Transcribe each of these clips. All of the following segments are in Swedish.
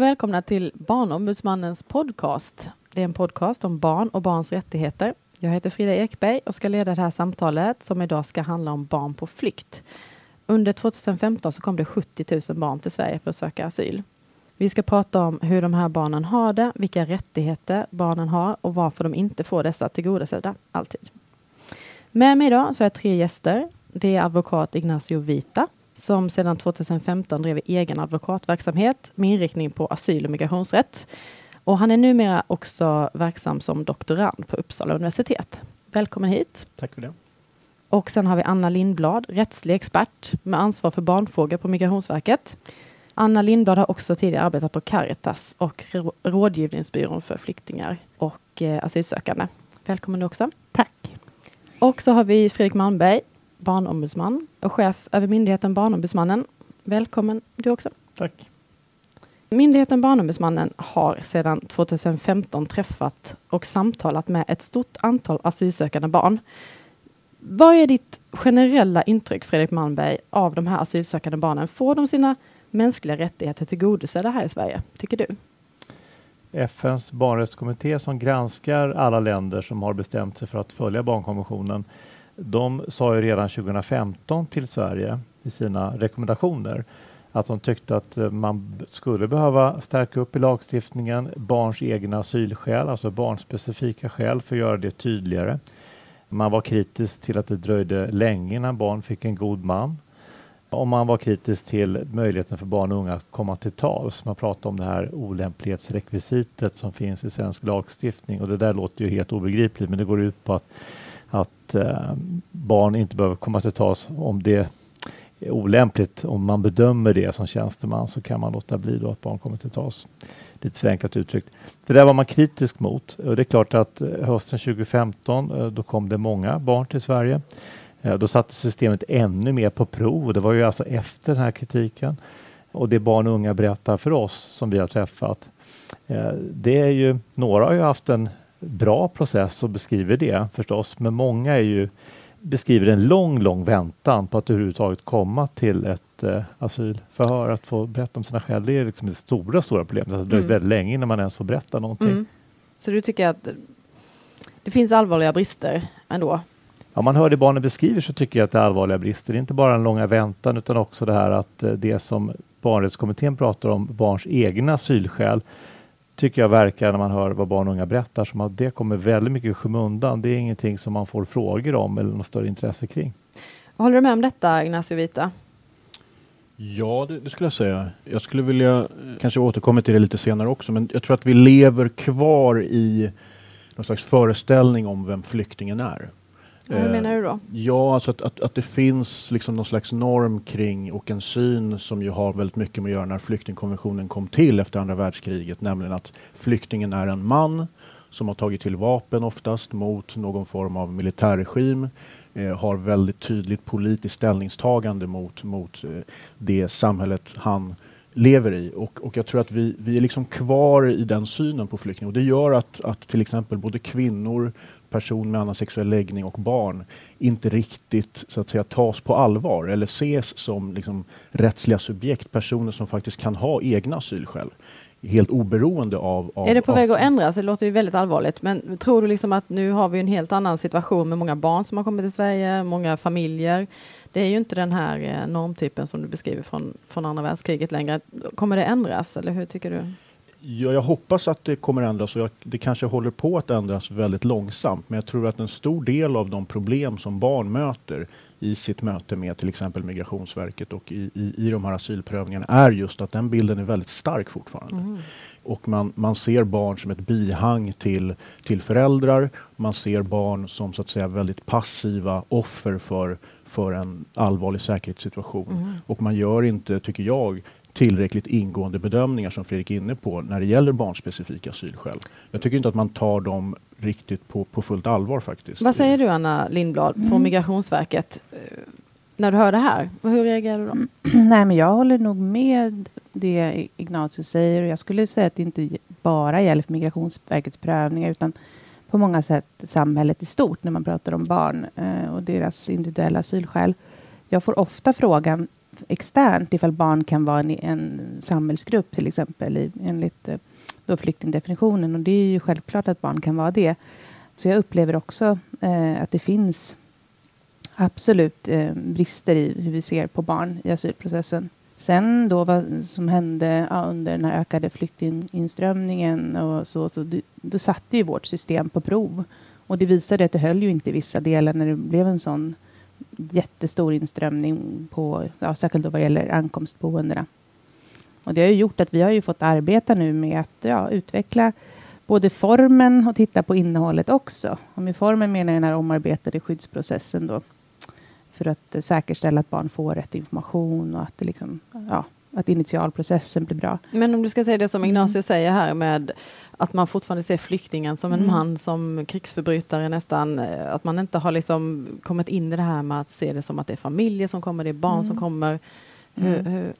Välkomna till Barnombudsmannens podcast. Det är en podcast om barn och barns rättigheter. Jag heter Frida Ekberg och ska leda det här samtalet som idag ska handla om barn på flykt. Under 2015 så kom det 70 000 barn till Sverige för att söka asyl. Vi ska prata om hur de här barnen har det, vilka rättigheter barnen har och varför de inte får dessa tillgodosedda alltid. Med mig idag så är tre gäster. Det är advokat Ignacio Vita som sedan 2015 driver egen advokatverksamhet med inriktning på asyl och migrationsrätt. Och han är numera också verksam som doktorand på Uppsala universitet. Välkommen hit. Tack för det. Och sen har vi Anna Lindblad, rättslig expert med ansvar för barnfrågor på Migrationsverket. Anna Lindblad har också tidigare arbetat på Caritas och rådgivningsbyrån för flyktingar och eh, asylsökande. Välkommen du också. Tack. Och så har vi Fredrik Malmberg, barnombudsman och chef över myndigheten Barnombudsmannen. Välkommen du också. Tack. Myndigheten Barnombudsmannen har sedan 2015 träffat och samtalat med ett stort antal asylsökande barn. Vad är ditt generella intryck, Fredrik Malmberg, av de här asylsökande barnen? Får de sina mänskliga rättigheter tillgodosedda här i Sverige, tycker du? FNs barnrättskommitté som granskar alla länder som har bestämt sig för att följa barnkonventionen, de sa ju redan 2015 till Sverige i sina rekommendationer att de tyckte att eh, man skulle behöva stärka upp i lagstiftningen barns egna asylskäl, alltså barnspecifika skäl för att göra det tydligare. Man var kritisk till att det dröjde länge innan barn fick en god man. Och man var kritisk till möjligheten för barn och unga att komma till tals. Man pratade om det här olämplighetsrekvisitet som finns i svensk lagstiftning och det där låter ju helt obegripligt men det går ut på att, att eh, barn inte behöver komma till tals om det är olämpligt. Om man bedömer det som tjänsteman så kan man låta bli då att barn kommer till tals. Lite förenklat uttryckt. Det där var man kritisk mot och det är klart att eh, hösten 2015 eh, då kom det många barn till Sverige. Eh, då satte systemet ännu mer på prov. Det var ju alltså efter den här kritiken. Och det barn och unga berättar för oss som vi har träffat. Det är ju, några har ju haft en bra process och beskriver det förstås, men många är ju beskriver en lång, lång väntan på att överhuvudtaget komma till ett eh, asylförhör, att få berätta om sina skäl. Det är liksom det stora, stora problemet. Alltså, det dröjer mm. väldigt länge innan man ens får berätta någonting. Mm. Så du tycker att det finns allvarliga brister ändå? Ja, man hör det barnen beskriver så tycker jag att det är allvarliga brister. Det är inte bara den långa väntan utan också det här att eh, det som barnrättskommittén pratar om, barns egna asylskäl, tycker jag verkar när man hör vad barn och unga berättar som att det kommer väldigt mycket i skymundan. Det är ingenting som man får frågor om eller något större intresse kring. Håller du med om detta, Ignacio Vita? Ja, det, det, skulle jag säga. Jag skulle vilja eh, kanske återkomma till det lite senare också, men jag tror att vi lever kvar i någon slags föreställning om vem flyktingen är. Vad eh, menar du då? Ja, alltså att, att, att, det finns liksom någon slags norm kring och en syn som ju har väldigt mycket med att göra när flyktingkonventionen kom till efter andra världskriget, nämligen att flyktingen är en man som har tagit till vapen oftast mot någon form av militärregim, eh, har väldigt tydligt politiskt ställningstagande mot, mot eh, det samhället han lever i. Och, och jag tror att vi, vi är liksom kvar i den synen på flyktingar. Och det gör att, att till exempel både kvinnor, person med annan sexuell läggning och barn inte riktigt så att säga, tas på allvar eller ses som liksom, rättsliga subjekt, personer som faktiskt kan ha egna asylskäl helt oberoende av, av... Är det på av, väg att ändras? Det låter ju väldigt allvarligt. Men tror du liksom att nu har vi en helt annan situation med många barn som har kommit till Sverige, många familjer. Det är ju inte den här eh, normtypen som du beskriver från, från andra världskriget längre. Kommer det ändras eller hur tycker du? Ja, jag hoppas att det kommer ändras och jag, det kanske håller på att ändras väldigt långsamt. Men jag tror att en stor del av de problem som barn möter i sitt möte med till exempel Migrationsverket och i, i, i de här asylprövningarna är just att den bilden är väldigt stark fortfarande. Mm. Och man, man ser barn som ett bihang till, till föräldrar. Man ser barn som så att säga väldigt passiva offer för, för en allvarlig säkerhetssituation. Mm. Och man gör inte, tycker jag, tillräckligt ingående bedömningar som Fredrik är inne på när det gäller barnspecifika asylskäl. Jag tycker inte att man tar dem riktigt på, på fullt allvar faktiskt. Vad säger du Anna Lindblad från mm. Migrationsverket? Eh, när du hör det här, hur reagerar du då? Nej, men jag håller nog med det Ignatius säger. Jag skulle säga att det inte bara gäller för Migrationsverkets prövningar utan på många sätt samhället i stort när man pratar om barn eh, och deras individuella asylskäl. Jag får ofta frågan externt ifall barn kan vara en, en samhällsgrupp till exempel i, enligt eh, då flyktingdefinitionen och det är ju självklart att barn kan vara det. Så jag upplever också eh, att det finns absolut eh, brister i hur vi ser på barn i asylprocessen. Sen då vad som hände ja, under den här ökade flyktinginströmningen och så, så då, då satte ju vårt system på prov. Och det visade att det höll ju inte i vissa delar när det blev en sån jättestor inströmning på, ja, särskilt då vad gäller ankomstboendena. Och det har ju gjort att vi har ju fått arbeta nu med att ja, utveckla både formen och titta på innehållet också. Och med formen menar jag den här omarbetade skyddsprocessen då för att säkerställa att barn får rätt information och att, det liksom, ja, att initialprocessen blir bra. Men om du ska säga det som Ignacio mm. säger här med att man fortfarande ser flyktingen som en mm. man, som krigsförbrytare nästan. Eh, att man inte har liksom kommit in i det här med att se det som att det är familjer som kommer, det är barn mm. som kommer. Hur, mm. hur,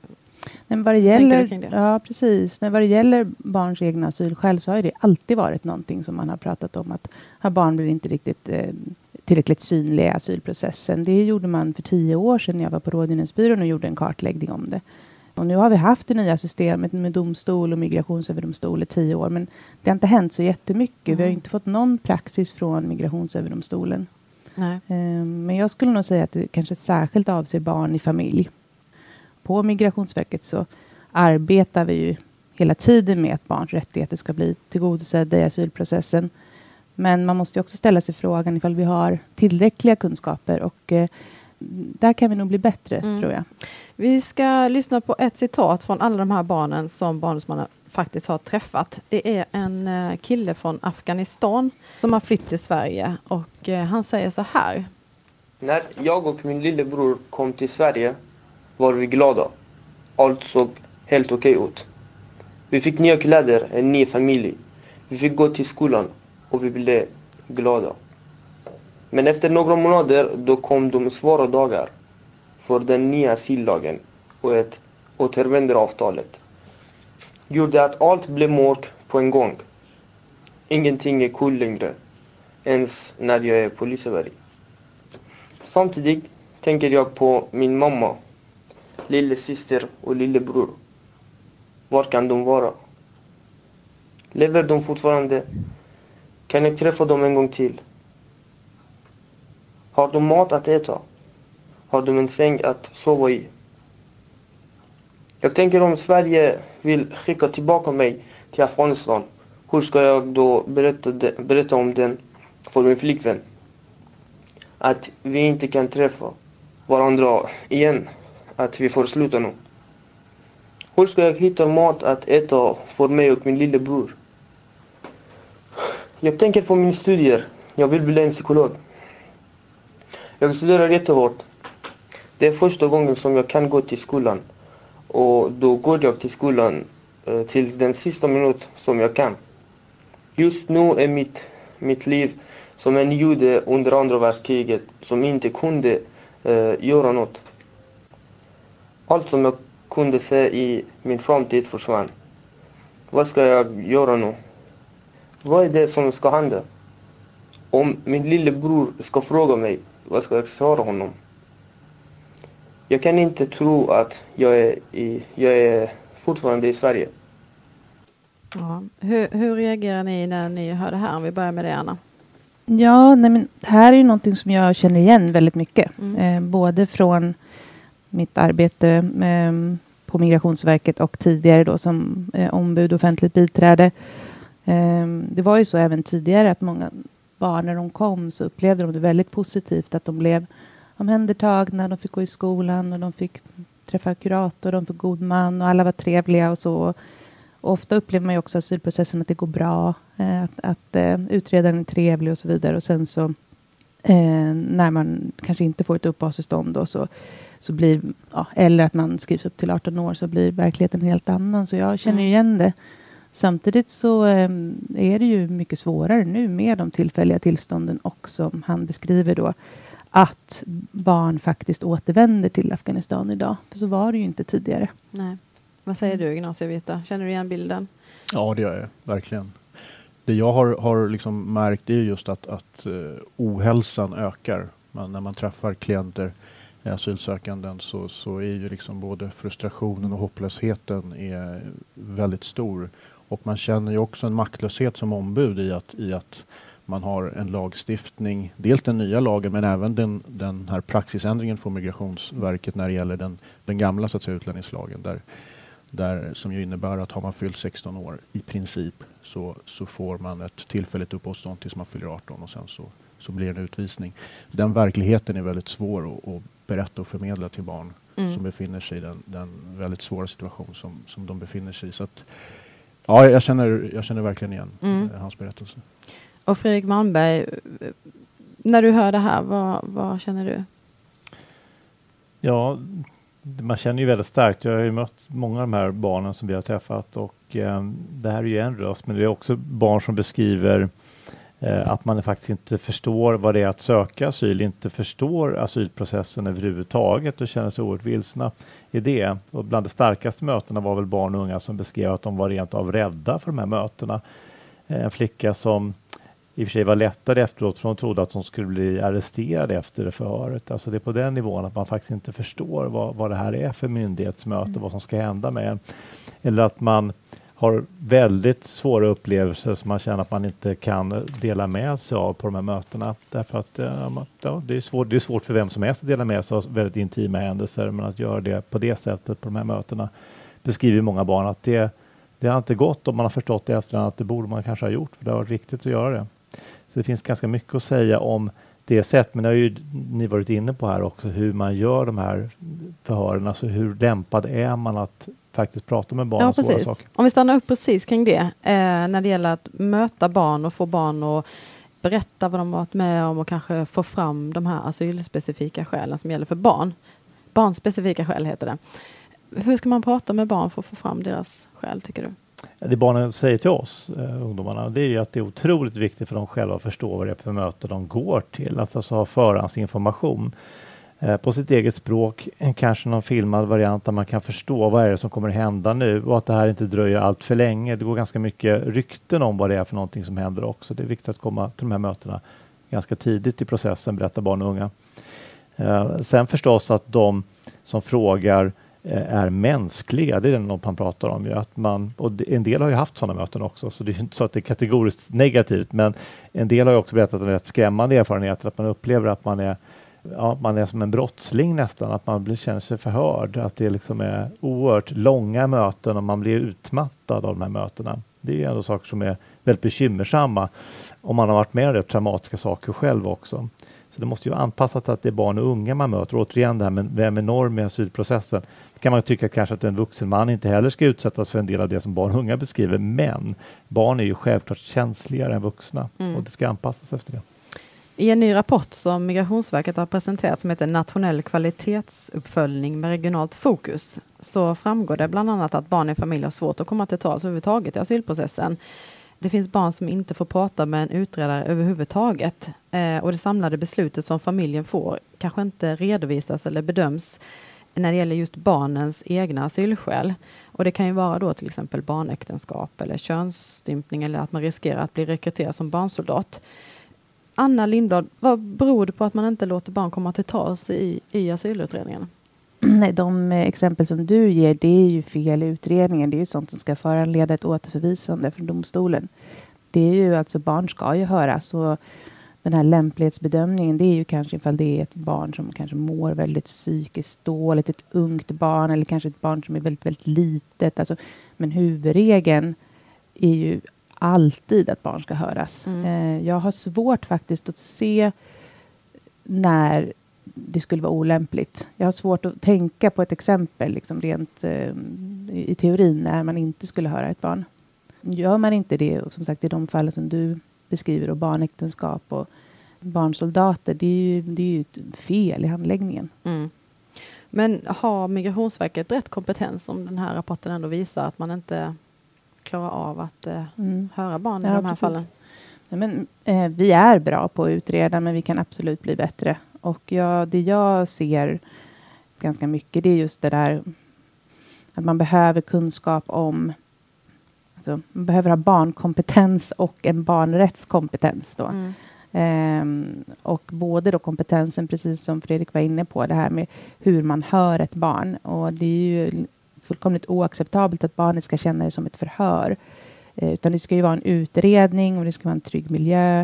men vad det gäller, Ja, precis. När vad det gäller barns egna asylskäl så har det alltid varit någonting som man har pratat om att här barn blir inte riktigt eh, tillräckligt synliga i asylprocessen. Det gjorde man för tio år sedan när jag var på Rådgivningsbyrån och gjorde en kartläggning om det. Och nu har vi haft det nya systemet med domstol och migrationsöverdomstol i tio år, men det har inte hänt så jättemycket. Mm. Vi har mm. inte fått någon praxis från migrationsöverdomstolen. Nej. Ehm, men jag skulle nog säga att det kanske särskilt avser barn i familj. På Migrationsverket så arbetar vi ju hela tiden med att barns rättigheter ska bli tillgodosedda i asylprocessen. Men man måste också ställa sig frågan ifall vi har tillräckliga kunskaper och eh, där kan vi nog bli bättre, mm. tror jag. Vi ska lyssna på ett citat från alla de här barnen som Barnombudsmannen faktiskt har träffat. Det är en eh, kille från Afghanistan som har flytt till Sverige och eh, han säger så här. När jag och min lillebror kom till Sverige var vi glada. Allt såg helt okej okay ut. Vi fick nya kläder, en ny familj. Vi fick gå till skolan och vi blev glada. Men efter några månader då kom de svåra dagar för den nya asyllagen och ett återvändaravtalet gjorde att allt blev mörkt på en gång. Ingenting är cool längre, ens när jag är på Liseberg. Samtidigt tänker jag på min mamma, lillasyster och lillebror. Var kan de vara? Lever de fortfarande? Kan jag träffa dem en gång till? Har de mat att äta? Har de en säng att sova i? Jag tänker om Sverige vill skicka tillbaka mig till Afghanistan, hur ska jag då berätta, berätta om den för min flickvän? Att vi inte kan träffa varandra igen, att vi får sluta nu. Hur ska jag hitta mat att äta för mig och min lillebror? Jag tänker på mina studier. Jag vill bli en psykolog. Jag studerar jättehårt. Det är första gången som jag kan gå till skolan. Och då går jag till skolan eh, till den sista minut som jag kan. Just nu är mitt, mitt liv som en jude under andra världskriget som inte kunde eh, göra något. Allt som jag kunde se i min framtid försvann. Vad ska jag göra nu? Vad är det som ska hända? Om min lillebror ska fråga mig, vad ska jag svara honom? Jag kan inte tro att jag är, i, jag är fortfarande i Sverige. Ja. Hur, hur reagerar ni när ni hör det här? Om vi börjar med det, Anna. Ja, nej men det här är ju någonting som jag känner igen väldigt mycket. Mm. Eh, både från mitt arbete eh, på Migrationsverket och tidigare då som eh, ombud och offentligt biträde. Ehm, det var ju så även tidigare att många barn när de kom så upplevde de det väldigt positivt att de blev omhändertagna, de fick gå i skolan och de fick träffa kurator, de fick god man och alla var trevliga och så. Och ofta upplever man ju också asylprocessen att det går bra, eh, att, att uh, utredaren är trevlig och så vidare. Och sen så eh, när man kanske inte får ett uppehållstillstånd då, så, så blir, ja, eller att man skrivs upp till 18 år så blir verkligheten helt annan. Så jag känner mm. igen det. Samtidigt så ehm, är det ju mycket svårare nu med de tillfälliga tillstånden och som han beskriver då att barn faktiskt återvänder till Afghanistan idag. För så var det ju inte tidigare. Nej. Vad säger du Ignacio Känner du igen bilden? Ja, det gör jag verkligen. Det jag har, har liksom märkt är just att, att uh, ohälsan ökar man, när man träffar klienter asylsökanden så, så är ju liksom både frustrationen och hopplösheten är väldigt stor. Och man känner ju också en maktlöshet som ombud i att, i att man har en lagstiftning, dels den nya lagen men även den, den här praxisändringen från Migrationsverket när det gäller den, den gamla så att säga, utlänningslagen där, där, som ju innebär att har man fyllt 16 år i princip så, så får man ett tillfälligt uppehållstillstånd tills man fyller 18 och sen så, så blir det en utvisning. Den verkligheten är väldigt svår att, att berätta och förmedla till barn mm. som befinner sig i den, den, väldigt svåra situation som, som de befinner sig i. Så att, ja, jag känner, jag känner verkligen igen mm. hans berättelse. Och Fredrik Malmberg, när du hör det här, vad, vad känner du? Ja, man känner ju väldigt starkt. Jag har ju mött många av de här barnen som vi har träffat och eh, det här är ju en röst, men det är också barn som beskriver eh, Eh, att man faktiskt inte förstår vad det är att söka asyl, inte förstår asylprocessen överhuvudtaget och känner sig oerhört vilsna i det. Och bland de starkaste mötena var väl barn och unga som beskrev att de var rent av rädda för de här mötena. Eh, en flicka som i och för sig var lättare efteråt för hon trodde att hon skulle bli arresterad efter förhöret. Alltså det är på den nivån att man faktiskt inte förstår vad, vad det här är för myndighetsmöte, mm. vad som ska hända med en. Eller att man har väldigt svåra upplevelser som man känner att man inte kan dela med sig av på de här mötena. Därför att eh, ja, det, är svårt, det är svårt för vem som helst att dela med sig av väldigt intima händelser, men att göra det på det sättet på de här mötena beskriver många barn att det, det har inte gått om man har förstått det efterhand att det borde man kanske ha gjort, för det har varit viktigt att göra det. Så det finns ganska mycket att säga om det sätt, men det har ju ni varit inne på här också, hur man gör de här förhören, alltså hur lämpad är man att faktiskt prata med barn ja, om svåra saker? Om vi stannar upp precis kring det, eh, när det gäller att möta barn och få barn att berätta vad de varit med om och kanske få fram de här asylspecifika skälen som gäller för barn. Barnspecifika skäl heter det. Hur ska man prata med barn för att få fram deras skäl, tycker du? Det barnen säger till oss, eh, ungdomarna, det är ju att det är otroligt viktigt för dem själva att förstå vad det är för möte de går till. Att alltså ha förhandsinformation Eh, på sitt eget språk, kanske någon filmad variant där man kan förstå vad är det som kommer hända nu och att det här inte dröjer allt för länge. Det går ganska mycket rykten om vad det är för någonting som händer också. Det är viktigt att komma till de här mötena ganska tidigt i processen, berättar barn och unga. Eh, sen förstås att de som frågar eh, är mänskliga. Det är något man pratar om. Ju, att man, och en del har ju haft sådana möten också, så det är inte så att det är kategoriskt negativt. Men en del har också berättat om rätt skrämmande erfarenheter, att man upplever att man är ja, man är som en brottsling nästan, att man blir, känner sig förhörd. Att det liksom är oerhört långa möten och man blir utmattad av de här mötena. Det är ändå saker som är väldigt bekymmersamma om man har varit med om rätt traumatiska saker själv också. Så det måste ju anpassas till att det är barn och unga man möter. Och återigen det här med vem är norm i asylprocessen kan man tycka kanske att en vuxen man inte heller ska utsättas för en del av det som barn och unga beskriver. Men barn är ju självklart känsligare än vuxna mm. och det ska anpassas efter det. I en ny rapport som Migrationsverket har presenterat som heter Nationell kvalitetsuppföljning med regionalt fokus så framgår det bland annat att barn i familj har svårt att komma till tals överhuvudtaget i asylprocessen. Det finns barn som inte får prata med en utredare överhuvudtaget eh, och det samlade beslutet som familjen får kanske inte redovisas eller bedöms när det gäller just barnens egna asylskäl. Och det kan ju vara då till exempel barnäktenskap eller könsstympning eller att man riskerar att bli rekryterad som barnsoldat. Anna Lindblad, vad beror det på att man inte låter barn komma till tals i, i asylutredningen? Nej, de eh, exempel som du ger, det är ju fel i utredningen. Det är ju sånt som ska föranleda ett återförvisande från domstolen. Det är ju alltså, barn ska ju höras. Och den här lämplighetsbedömningen, det är ju kanske ifall det är ett barn som kanske mår väldigt psykiskt dåligt, ett ungt barn eller kanske ett barn som är väldigt, väldigt litet. Alltså, men huvudregeln är ju alltid att barn ska höras. Mm. Eh, jag har svårt faktiskt att se när det skulle vara olämpligt. Jag har svårt att tänka på ett exempel liksom rent eh, i teorin när man inte skulle höra ett barn. Gör man inte det, och som sagt i de fall som du beskriver och barnäktenskap och barnsoldater, det är ju, det är ju ett fel i handläggningen. Mm. Men har Migrationsverket rätt kompetens om den här rapporten ändå visar att man inte klarar av att eh, mm. höra barn i ja, de här precis. fallen? Ja, men, eh, vi är bra på att utreda, men vi kan absolut bli bättre. Och jag, det jag ser ganska mycket, det är just det där att man behöver kunskap om Alltså, man behöver ha barnkompetens och en barnrättskompetens. Då. Mm. Ehm, och både då kompetensen, precis som Fredrik var inne på, det här med hur man hör ett barn. Och det är ju fullkomligt oacceptabelt att barnet ska känna det som ett förhör. Eh, utan det ska ju vara en utredning och det ska vara en trygg miljö.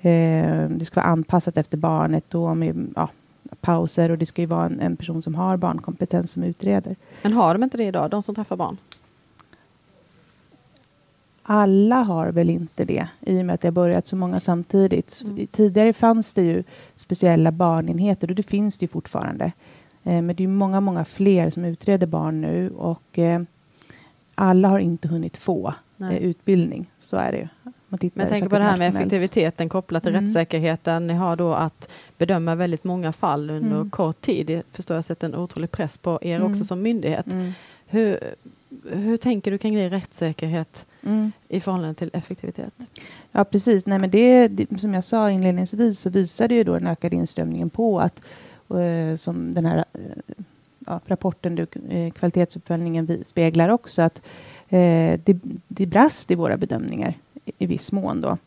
Eh, det ska vara anpassat efter barnet då med ja, pauser och det ska ju vara en, en, person som har barnkompetens som utreder. Men har de inte det idag, de som träffar barn? Alla har väl inte det i och med att det har börjat så många samtidigt. Mm. Tidigare fanns det ju speciella barnenheter och det finns det ju fortfarande. Eh, men det är många, många fler som utreder barn nu och eh, alla har inte hunnit få eh, utbildning. Så är det ju. Man Men jag tänker på det här med effektiviteten kopplat till mm. rättssäkerheten. Ni har då att bedöma väldigt många fall under mm. kort tid. Det förstår jag sätter en otrolig press på er mm. också som myndighet. Mm. Hur, hur tänker du kring det rättssäkerhet mm. i förhållande till effektivitet? Ja, precis. Nej, men det, det, som jag sa inledningsvis så visade ju då den ökade inströmningen på att Eh, som den här eh, ja, rapporten, du, eh, kvalitetsuppföljningen speglar också att det, det brast i våra bedömningar i, i viss mån. Då.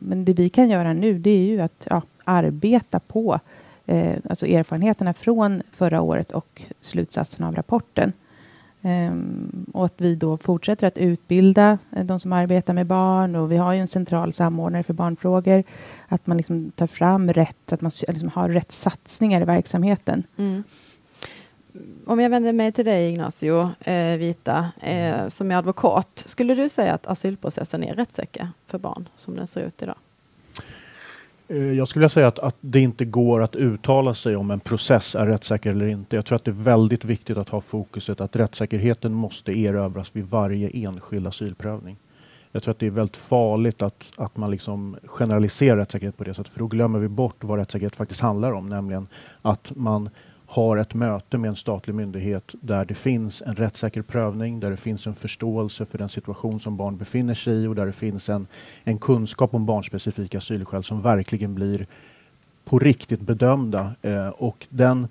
men det vi kan göra nu det är ju att ja, arbeta på eh, alltså erfarenheterna från förra året och slutsatserna av rapporten. Um, och att vi då fortsätter att utbilda eh, de som arbetar med barn och vi har ju en central samordnare för barnfrågor. Att man liksom tar fram rätt, att man liksom har rätt satsningar i verksamheten. Mm. Om jag vänder mig till dig Ignacio eh, Vita, eh, som är advokat. Skulle du säga att asylprocessen är rättssäker för barn som den ser ut idag? Eh, jag skulle säga att, att det inte går att uttala sig om en process är rättssäker eller inte. Jag tror att det är väldigt viktigt att ha fokuset att rättssäkerheten måste erövras vid varje enskild asylprövning. Jag tror att det är väldigt farligt att, att man liksom generaliserar rättssäkerhet på det sättet, för då glömmer vi bort vad rättssäkerhet faktiskt handlar om, nämligen att man har ett möte med en statlig myndighet där det finns en rättssäker prövning, där det finns en förståelse för den situation som barn befinner sig i och där det finns en, en kunskap om barnspecifika asylskäl som verkligen blir på riktigt bedömda. Eh, och den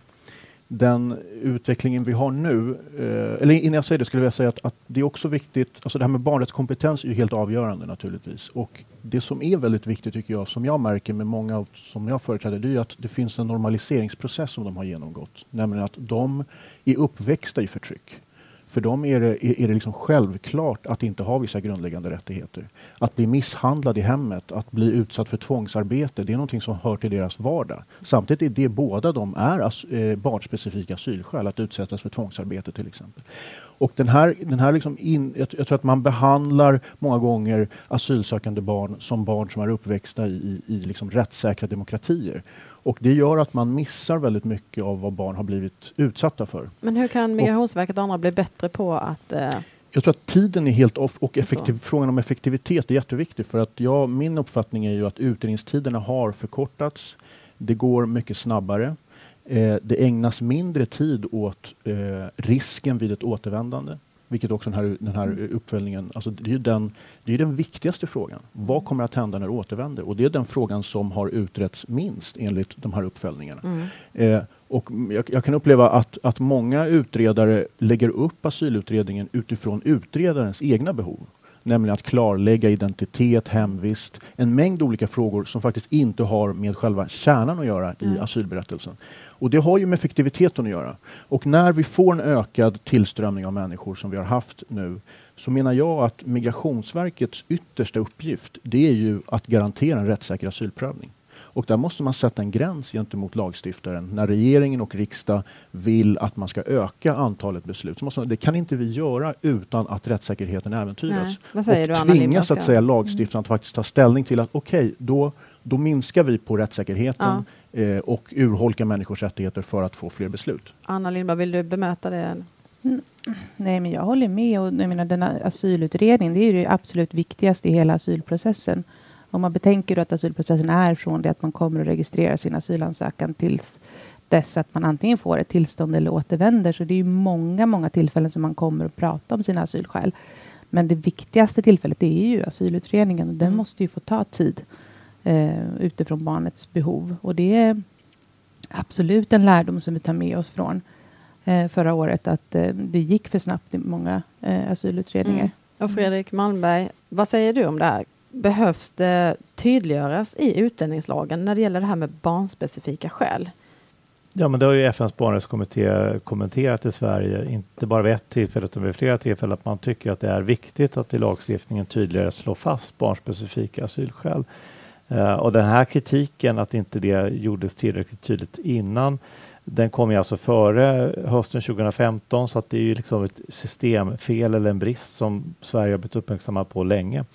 den utvecklingen vi har nu, eh, eller innan jag säger det skulle jag vilja säga att, att, det är också viktigt, alltså det här med barnrättskompetens är ju helt avgörande naturligtvis. Och det som är väldigt viktigt tycker jag, som jag märker med många som jag företräder, det är att det finns en normaliseringsprocess som de har genomgått. Nämligen att de är uppväxta i förtryck. För dem är det, är det liksom självklart att inte ha vissa grundläggande rättigheter. Att bli misshandlad i hemmet, att bli utsatt för tvångsarbete, det är någonting som hör till deras vardag. Samtidigt är det båda de är as, eh, barnspecifika asylskäl, att utsättas för tvångsarbete till exempel. Och den här, den här liksom in, jag, jag, tror att man behandlar många gånger asylsökande barn som barn som är uppväxta i, i, liksom rättssäkra demokratier. Och det gör att man missar väldigt mycket av vad barn har blivit utsatta för. Men hur kan Migrationsverket och andra bli bättre på att eh... Jag tror att tiden är helt off och effektiv, frågan om effektivitet är jätteviktig för att jag, min uppfattning är ju att utredningstiderna har förkortats. Det går mycket snabbare. Eh, det ägnas mindre tid åt eh, risken vid ett återvändande. Vilket också den här, den här mm. uppföljningen, alltså det är den, det är den viktigaste frågan. Vad kommer att hända när det återvänder? Och det är den frågan som har utretts minst enligt de här uppföljningarna. Mm. Eh, och jag, jag, kan uppleva att, att många utredare lägger upp asylutredningen utifrån utredarens egna behov nämligen att klarlägga identitet, hemvist, en mängd olika frågor som faktiskt inte har med själva kärnan att göra i mm. asylberättelsen. Och det har ju med effektiviteten att göra. Och när vi får en ökad tillströmning av människor som vi har haft nu så menar jag att Migrationsverkets yttersta uppgift det är ju att garantera en rättssäker asylprövning. Och där måste man sätta en gräns gentemot lagstiftaren. När regeringen och riksdag vill att man ska öka antalet beslut. Så måste man, det kan inte vi göra utan att rättssäkerheten äventyras. och du, tvingas att säga lagstiftaren att faktiskt ta ställning till att okej, okay, då, då minskar vi på rättssäkerheten ja. eh, och urholkar människors rättigheter för att få fler beslut. Anna Lindblad, vill du bemöta det? Mm. Nej, men jag håller med. Och jag menar, den asylutredningen det är det absolut viktigaste i hela asylprocessen. Om man betänker att asylprocessen är från det att man kommer och registrerar sin asylansökan tills dess att man antingen får ett tillstånd eller återvänder. Så det är många, många tillfällen som man kommer att prata om sina asylskäl. Men det viktigaste tillfället är ju asylutredningen och den mm. måste ju få ta tid eh, utifrån barnets behov. Och det är absolut en lärdom som vi tar med oss från eh, förra året att eh, det gick för snabbt i många eh, asylutredningar. Mm. Och Fredrik Malmberg, vad säger du om det här? Behövs det tydliggöras i utlänningslagen när det gäller det här med barnspecifika skäl? Ja, men det har ju FNs barnrättskommitté kommenterat i Sverige, inte bara vid ett tillfälle utan vid flera tillfällen, att man tycker att det är viktigt att i lagstiftningen tydligare slå fast barnspecifika asylskäl. Uh, och den här kritiken, att inte det gjordes tillräckligt tydligt innan, den kom ju alltså före hösten 2015 så att det är ju liksom ett systemfel eller en brist som Sverige har blivit uppmärksammat på länge.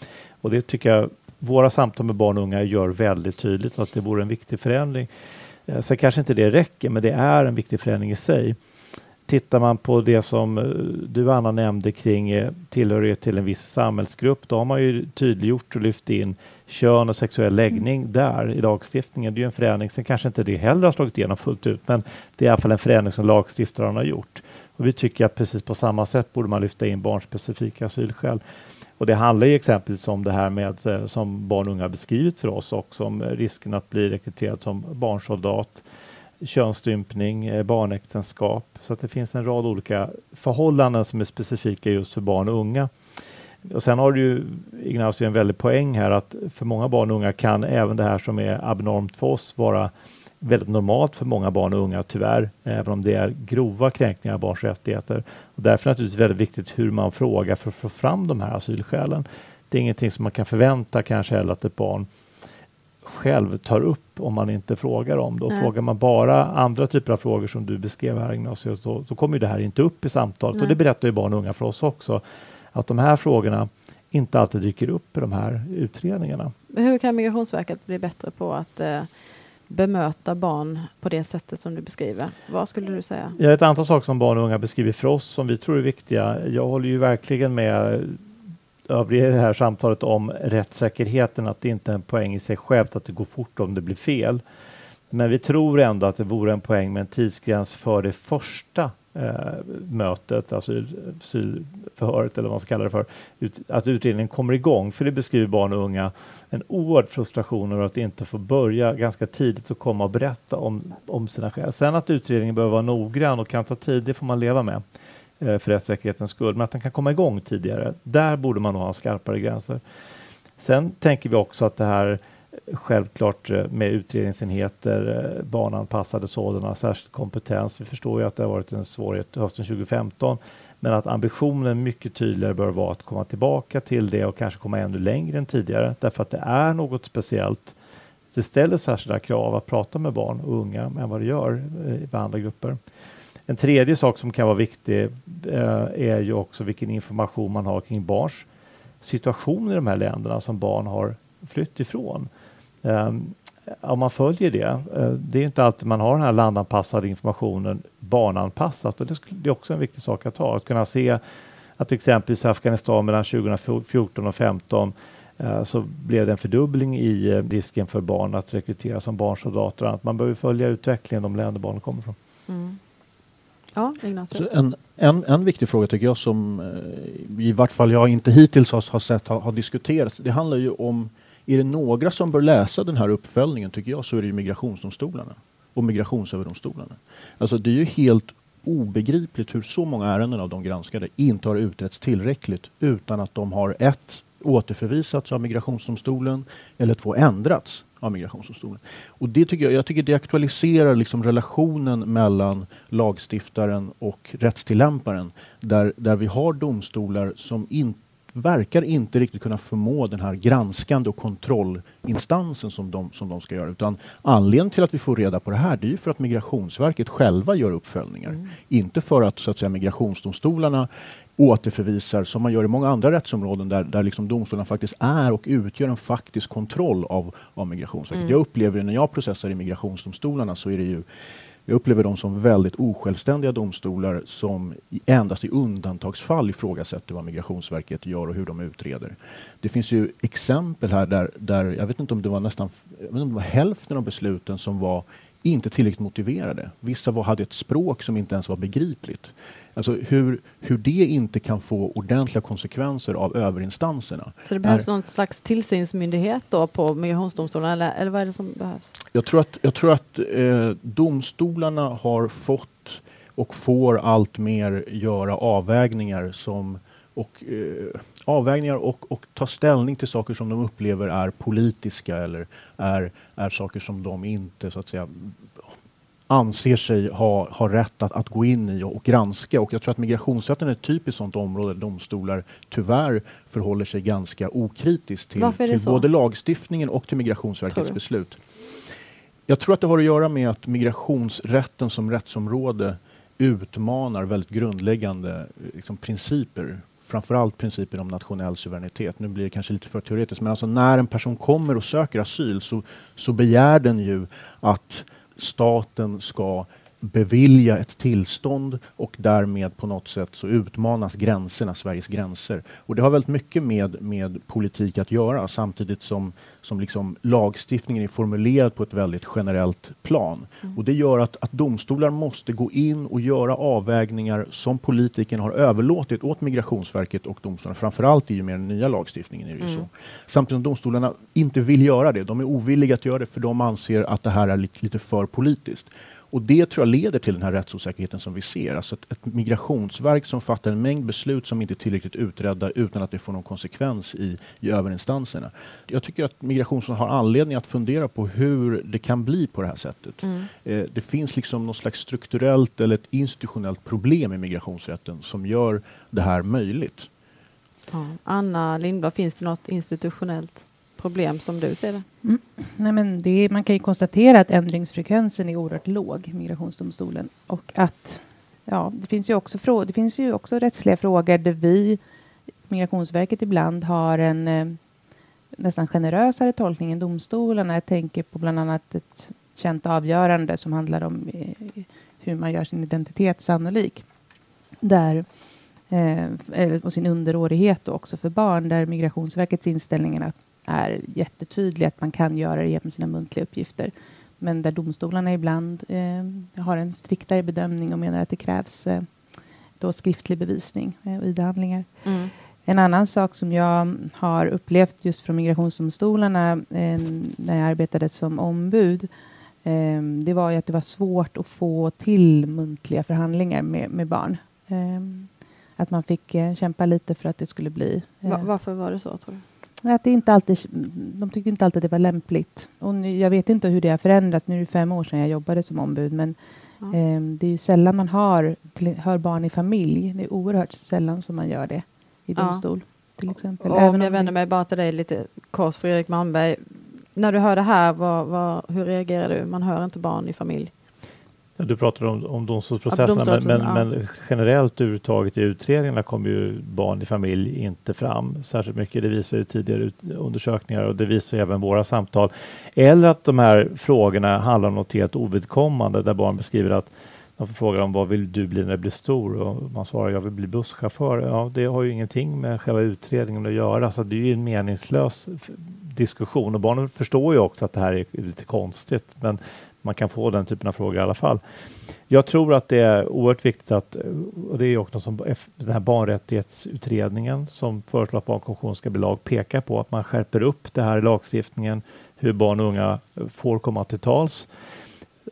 Och det tycker jag våra samtal med barn och unga gör väldigt tydligt att det vore en viktig förändring. Eh, sen kanske inte det räcker, men det är en viktig förändring i sig. Tittar man på det som eh, du Anna nämnde kring eh, tillhörighet till en viss samhällsgrupp, då har man ju tydliggjort och lyft in kön och sexuell läggning mm. där i lagstiftningen. Det är ju en förändring. Sen kanske inte det heller har slagit igenom fullt ut, men det är i alla fall en förändring som lagstiftaren har gjort. Och vi tycker att precis på samma sätt borde man lyfta in barnspecifika asylskäl. Och det handlar ju exempelvis om det här med eh, som barn och unga beskrivit för oss också om eh, risken att bli rekryterad som barnsoldat, könsstympning, eh, barnäktenskap. Så att det finns en rad olika förhållanden som är specifika just för barn och unga. Och sen har du ju Ignacio en väldig poäng här att för många barn och unga kan även det här som är abnormt för oss vara väldigt normalt för många barn och unga tyvärr, även om det är grova kränkningar av barns rättigheter. Och därför är det naturligtvis väldigt viktigt hur man frågar för att få fram de här asylskälen. Det är ingenting som man kan förvänta kanske heller att ett barn själv tar upp om man inte frågar om det. Och frågar man bara andra typer av frågor som du beskrev här Ignacio, så, så kommer det här inte upp i samtalet. Nej. Och det berättar ju barn och unga för oss också, att de här frågorna inte alltid dyker upp i de här utredningarna. Hur kan Migrationsverket bli bättre på att eh, bemöta barn på det sättet som du beskriver? Vad skulle du säga? Ja, ett antal saker som barn och unga beskriver för oss som vi tror är viktiga. Jag håller ju verkligen med övriga i det här samtalet om rättssäkerheten, att det inte är en poäng i sig självt att det går fort om det blir fel. Men vi tror ändå att det vore en poäng med en tidsgräns för det första Eh, mötet, alltså eller vad man ska kalla det för, ut, att utredningen kommer igång. För det beskriver barn och unga en oerhörd frustration över att inte få börja ganska tidigt och komma och berätta om, om sina skäl. Sen att utredningen behöver vara noggrann och kan ta tid, det får man leva med eh, för rättssäkerhetens skull. Men att den kan komma igång tidigare, där borde man nog ha skarpare gränser. Sen tänker vi också att det här Självklart eh, med utredningsenheter, eh, barnanpassade sådana, särskild kompetens. Vi förstår ju att det har varit en svårighet hösten 2015, men att ambitionen mycket tydligare bör vara att komma tillbaka till det och kanske komma ännu längre än tidigare, därför att det är något speciellt. Det ställer särskilda krav att prata med barn och unga än vad det gör eh, med i andra grupper. En tredje sak som kan vara viktig är ju också vilken information man har kring barns situation i de här länderna som barn har flytt ifrån. Um, om man följer det, uh, det är inte alltid man har den här landanpassade informationen barnanpassat och det, är också en viktig sak att ha. Att kunna se att exempelvis i Afghanistan mellan 2014 och 2015 uh, så blev det en fördubbling i uh, risken för barn att rekryteras som barnsoldater. Att man behöver följa utvecklingen de länder barnen kommer från. Mm. Ja, en, en, en viktig fråga tycker jag som i vart fall jag inte hittills har, har sett har, har diskuterats. Det handlar ju om är det några som bör läsa den här uppföljningen tycker jag så är det ju migrationsdomstolarna och migrationsöverdomstolarna. Alltså det är ju helt obegripligt hur så många ärenden av de granskade inte har utretts tillräckligt utan att de har ett återförvisats av migrationsdomstolen eller två ändrats av migrationsdomstolen. Och det tycker jag, jag tycker det aktualiserar liksom relationen mellan lagstiftaren och rättstillämparen där, där vi har domstolar som inte verkar inte riktigt kunna förmå den här granskande och kontrollinstansen som de, som de ska göra. Utan anledningen till att vi får reda på det här det är ju för att Migrationsverket själva gör uppföljningar. Mm. Inte för att, så att säga, migrationsdomstolarna återförvisar som man gör i många andra rättsområden där, där liksom domstolarna faktiskt är och utgör en faktisk kontroll av, av Migrationsverket. Mm. Jag upplever när jag processar i migrationsdomstolarna så är det ju jag upplever dem som väldigt osjälvständiga domstolar som endast i undantagsfall ifrågasätter vad Migrationsverket gör och hur de utreder. Det finns ju exempel här där, där jag vet inte om det var nästan om det var hälften av besluten som var inte tillräckligt motiverade. Vissa var, hade ett språk som inte ens var begripligt. Alltså hur, hur det inte kan få ordentliga konsekvenser av överinstanserna. Så det behövs är, någon slags tillsynsmyndighet då på migrationsdomstolarna eller, eller vad är det som behövs? Jag tror att, jag tror att eh, domstolarna har fått och får allt mer göra avvägningar som och eh, avvägningar och, och ta ställning till saker som de upplever är politiska eller är, är saker som de inte så att säga anser sig ha, ha rätt att, att gå in i och, och granska. Och jag tror att migrationsrätten är ett typiskt sådant område där domstolar tyvärr förhåller sig ganska okritiskt till, till både lagstiftningen och till Migrationsverkets beslut. Jag tror att det har att göra med att migrationsrätten som rättsområde utmanar väldigt grundläggande liksom, principer framförallt principen om nationell suveränitet. Nu blir det kanske lite för teoretiskt, men alltså när en person kommer och söker asyl så, så begär den ju att staten ska bevilja ett tillstånd och därmed på något sätt så utmanas gränserna, Sveriges gränser. Och det har väldigt mycket med, med politik att göra samtidigt som, som liksom lagstiftningen är formulerad på ett väldigt generellt plan. Mm. Och det gör att, att domstolar måste gå in och göra avvägningar som politiken har överlåtit åt Migrationsverket och domstolarna, framförallt i och med den nya lagstiftningen. Är det mm. så. Samtidigt som domstolarna inte vill göra det. De är ovilliga att göra det för de anser att det här är lite, lite för politiskt. Och det tror jag leder till den här rättsosäkerheten som vi ser. Alltså ett, ett migrationsverk som fattar en mängd beslut som inte är tillräckligt utredda utan att det får någon konsekvens i, i överinstanserna. Jag tycker att Migrationsverket har anledning att fundera på hur det kan bli på det här sättet. Mm. Eh, det finns liksom något slags strukturellt eller ett institutionellt problem i migrationsrätten som gör det här möjligt. Ja. Anna Lindblad, finns det något institutionellt problem som du ser det? Mm. Nej, men det man kan ju konstatera att ändringsfrekvensen är oerhört låg i Migrationsdomstolen och att ja, det finns ju också, det finns ju också rättsliga frågor där vi, Migrationsverket, ibland har en eh, nästan generösare tolkning än domstolarna. Jag tänker på bland annat ett känt avgörande som handlar om eh, hur man gör sin identitet sannolik. Där eh, och sin underårighet också för barn, där Migrationsverkets inställning är att är jättetydlig att man kan göra det genom sina muntliga uppgifter. Men där domstolarna ibland eh, har en striktare bedömning och menar att det krävs eh, då skriftlig bevisning eh, och ID-handlingar. Mm. En annan sak som jag har upplevt just från migrationsdomstolarna eh, när jag arbetade som ombud eh, det var att det var svårt att få till muntliga förhandlingar med, med barn. Eh, att man fick kämpa lite för att det skulle bli... Va varför var det så, tror du? Att det inte alltid, de tyckte inte alltid det var lämpligt. Och nu, jag vet inte hur det har förändrats. Nu är det fem år sedan jag jobbade som ombud. Men ja. eh, det är ju sällan man har, till, hör barn i familj. Det är oerhört sällan som man gör det i domstol. Ja. Till exempel. Och Även om jag vänder mig bara till dig lite kort, Fredrik Malmberg. När du hör det här, vad, vad, hur reagerar du? Man hör inte barn i familj. Du pratar om, om domstolsprocesserna, ja, men, men, men, generellt överhuvudtaget i utredningarna kommer ju barn i familj inte fram särskilt mycket. Det visar ju tidigare undersökningar och det visar även våra samtal. Eller att de här frågorna handlar om något helt ovidkommande där barn beskriver att de får fråga om vad vill du bli när du blir stor? Och man svarar jag vill bli busschaufför. Ja, det har ju ingenting med själva utredningen att göra, så det är ju en meningslös diskussion och barnen förstår ju också att det här är lite konstigt. Men man kan få den typen av frågor i alla fall. Jag tror att det är oerhört viktigt att, och det är också som den här barnrättighetsutredningen som föreslår att barnkonventionen ska bli lag pekar på att man skärper upp det här i lagstiftningen, hur barn och unga får komma till tals.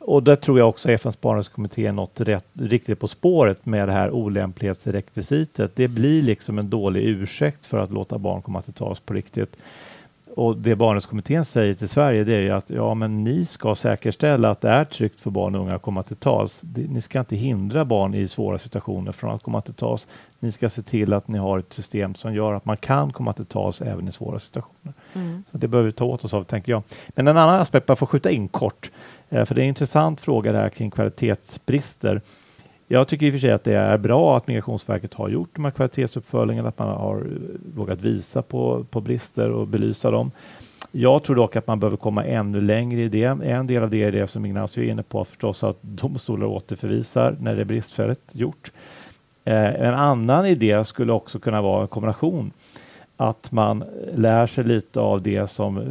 Och där tror jag också FNs barnrättskommitté är något rätt, riktigt på spåret med det här olämplighetsrekvisitet. Det blir liksom en dålig ursäkt för att låta barn komma till tals på riktigt och det Barnrättskommittén säger till Sverige det är ju att ja, men ni ska säkerställa att det är tryggt för barn och unga att komma till tals. Ni ska inte hindra barn i svåra situationer från att komma till tals. Ni ska se till att ni har ett system som gör att man kan komma till tals även i svåra situationer. Mm. Så Det behöver vi ta åt oss av, tänker jag. Men en annan aspekt, bara för att skjuta in kort, eh, för det är en intressant fråga det här kring kvalitetsbrister. Jag tycker i och för sig att det är bra att Migrationsverket har gjort de här kvalitetsuppföljningarna, att man har eh, vågat visa på, på brister och belysa dem. Jag tror dock att man behöver komma ännu längre i det. En del av det är det som Ignacio är inne på, förstås att domstolar återförvisar när det är bristfälligt gjort. Eh, en annan idé skulle också kunna vara en kombination. Att man lär sig lite av det som eh,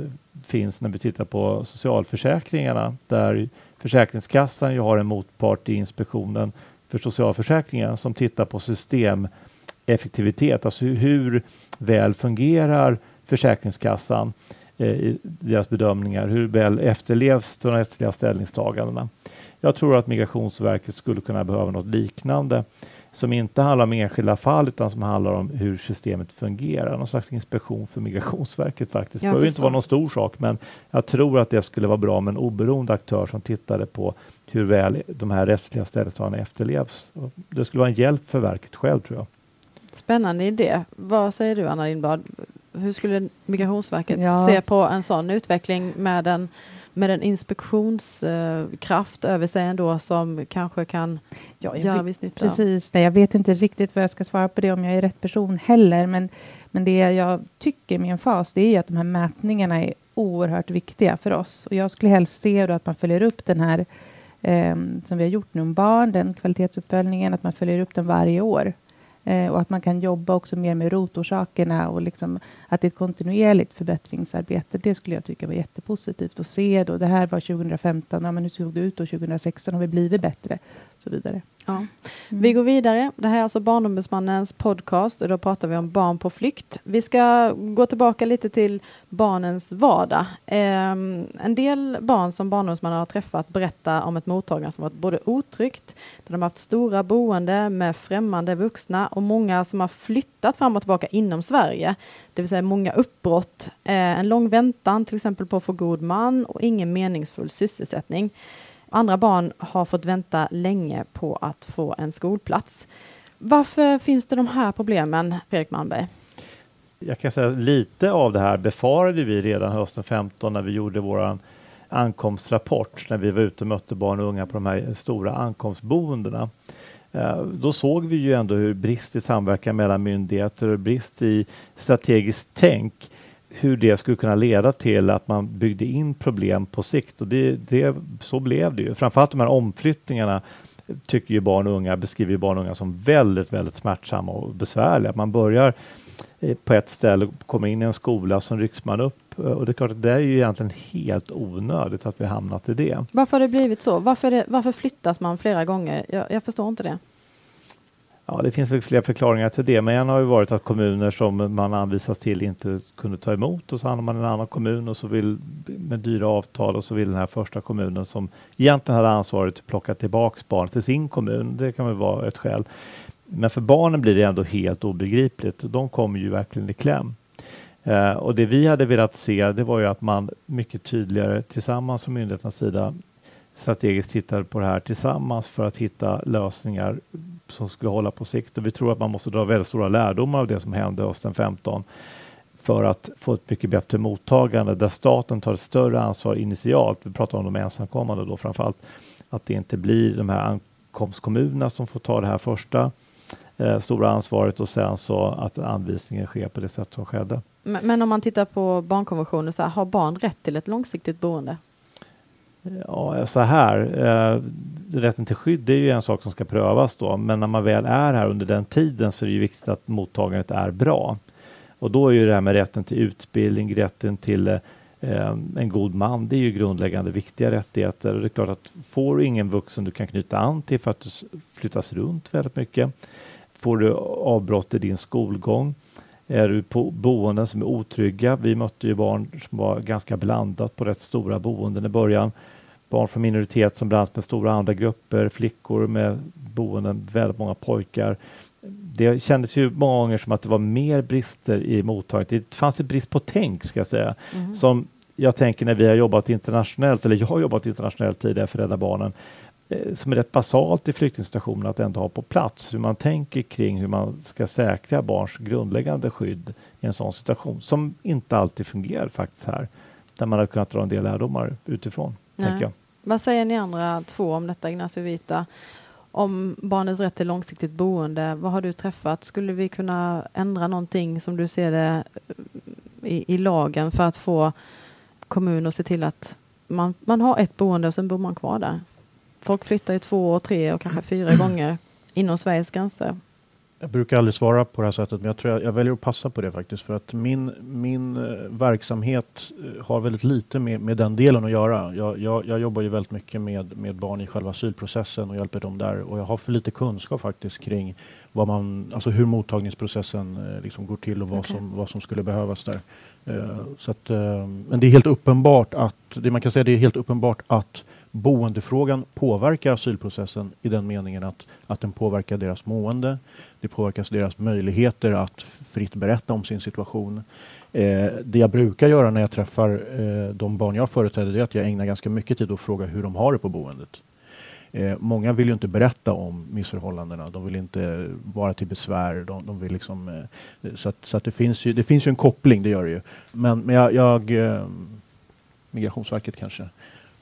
finns när vi tittar på socialförsäkringarna, där Försäkringskassan ju har en motpart i inspektionen för socialförsäkringen som tittar på systemeffektivitet, alltså hur, väl fungerar Försäkringskassan eh, i deras bedömningar, hur väl efterlevs de rättsliga ställningstagandena. Jag tror att Migrationsverket skulle kunna behöva något liknande. som inte handlar om enskilda fall utan som handlar om hur systemet fungerar. Någon slags inspektion för Migrationsverket faktiskt. Det behöver inte vara någon stor sak men jag tror att det skulle vara bra med en oberoende aktör som tittade på hur väl de här rättsliga ställningstagandena efterlevs. Och Det skulle vara en hjälp för verket själv tror jag. Spännande idé. Vad säger du Anna Lindblad? Hur skulle Migrationsverket Ja. se på en sån utveckling med en, med en inspektionskraft över sig ändå som kanske kan Ja, jag göra vet- viss nytta? Precis, nej, jag vet inte riktigt vad jag ska svara på det om jag är rätt person heller. Men, men det jag tycker med en fas det är ju att de här mätningarna är oerhört viktiga för oss. Och jag skulle helst se då att man följer upp den här eh, som vi har gjort nu om barn, den kvalitetsuppföljningen, att man följer upp den varje år. Eh, och att man kan jobba också mer med rotorsakerna och liksom att det är ett kontinuerligt förbättringsarbete. Det skulle jag tycka var jättepositivt att se. Då. Det här var 2015, ja, men hur såg det ut då 2016? Har vi blivit bättre? Och så vidare. Ja. Mm. Vi går vidare. Det här är alltså Barnombudsmannens podcast och då pratar vi om barn på flykt. Vi ska gå tillbaka lite till barnens vardag. Ehm, en del barn som Barnombudsmannen har träffat berättar om ett mottagande som varit både otryggt, där de har haft stora boende med främmande vuxna och många som har flyttat fram och tillbaka inom Sverige. Det vill säga många uppbrott, eh, en lång väntan till exempel på att få god man och ingen meningsfull sysselsättning. Andra barn har fått vänta länge på att få en skolplats. Varför finns det de här problemen, Fredrik Malmberg? Jag kan säga lite av det här befarade vi redan hösten 15 när vi gjorde våran ankomstrapport när vi var ute och mötte barn och unga på de här stora ankomstboendena. Eh, då såg vi ju ändå hur brist i samverkan mellan myndigheter och brist i strategiskt tänk hur det skulle kunna leda till att man byggde in problem på sikt och det, det, så blev det ju. Framförallt de här omflyttningarna tycker ju barn och unga, beskriver ju barn och unga som väldigt, väldigt smärtsamma och besvärliga. Man börjar eh, på ett ställe kommer in i en skola som rycks man upp och det är klart att det är ju egentligen helt onödigt att vi hamnat i det. Varför har det blivit så? Varför, det, varför flyttas man flera gånger? Jag, jag förstår inte det. Ja, det finns väl flera förklaringar till det, men en har ju varit att kommuner som man anvisas till inte kunde ta emot och så hamnar man i en annan kommun och så vill med dyra avtal och så vill den här första kommunen som egentligen hade ansvaret plocka tillbaks barnet till sin kommun. Det kan väl vara ett skäl. Men för barnen blir det ändå helt obegripligt. De kommer ju verkligen i kläm. Eh, och det vi hade velat se, det var ju att man mycket tydligare tillsammans från myndigheternas sida strategiskt tittade på det här tillsammans för att hitta lösningar som skulle hålla på sikt. Och vi tror att man måste dra väldigt stora lärdomar av det som hände hösten 15 för att få ett mycket bättre mottagande där staten tar ett större ansvar initialt. Vi pratar om de ensamkommande då framförallt. Att det inte blir de här ankomstkommunerna som får ta det här första eh, stora ansvaret och sen så att anvisningen sker på det sätt som skedde. Men, men om man tittar på barnkonventionen, så här, har barn rätt till ett långsiktigt boende? Ja, så här. Eh, rätten till skydd är ju en sak som ska prövas då, men när man väl är här under den tiden så är det ju viktigt att mottagandet är bra. Och då är ju det här med rätten till utbildning, rätten till eh, eh en god man, det är ju grundläggande viktiga rättigheter. Och det är klart att får du ingen vuxen du kan knyta an till för att du flyttas runt väldigt mycket, får du avbrott i din skolgång, är du på boenden som är otrygga. Vi mötte ju barn som var ganska blandat på rätt stora boenden i början. Barn från minoritet som blandas med stora andra grupper, flickor med boenden, väldigt många pojkar. Det kändes ju många gånger som att det var mer brister i mottagandet. Det fanns en brist på tänk, ska jag säga, Mhm. som jag tänker när vi har jobbat internationellt, eller jag har jobbat internationellt tidigare för Rädda Barnen, som är rätt basalt i flyktingsituationen att ändå ha på plats. Hur man tänker kring hur man ska säkra barns grundläggande skydd i en sån situation som inte alltid fungerar faktiskt här. Där man har kunnat dra en del lärdomar utifrån, Nej. tänker jag. Vad säger ni andra två om detta, Ignacio Vita? Om barnens rätt till långsiktigt boende, vad har du träffat? Skulle vi kunna ändra någonting som du ser det eh, i, i lagen för att få kommuner att se till att man, man har ett boende och sen bor man kvar där? Folk flyttar ju två, och tre och kanske fyra gånger inom Sveriges gränser. Jag brukar aldrig svara på det här sättet, men jag tror jag, jag väljer att passa på det faktiskt. För att min, min eh, verksamhet eh, har väldigt lite med, med den delen att göra. Jag, jag, jag jobbar ju väldigt mycket med, med barn i själva asylprocessen och hjälper dem där. Och jag har för lite kunskap faktiskt kring vad man, alltså hur mottagningsprocessen eh, liksom går till och vad, Okej. som, vad som skulle behövas där. Så att, men det är helt uppenbart att, det man kan säga det är helt uppenbart att boendefrågan påverkar asylprocessen i den meningen att, att den påverkar deras mående. Det påverkar deras möjligheter att fritt berätta om sin situation. Eh, det jag brukar göra när jag träffar eh, de barn jag företräder är att jag ägnar ganska mycket tid att fråga hur de har det på boendet. Eh, många vill ju inte berätta om missförhållandena. De vill inte vara till besvär. De, de vill liksom, eh, så att, så att det, finns ju, det finns ju en koppling, det gör det ju. Men, men jag, jag eh, Migrationsverket kanske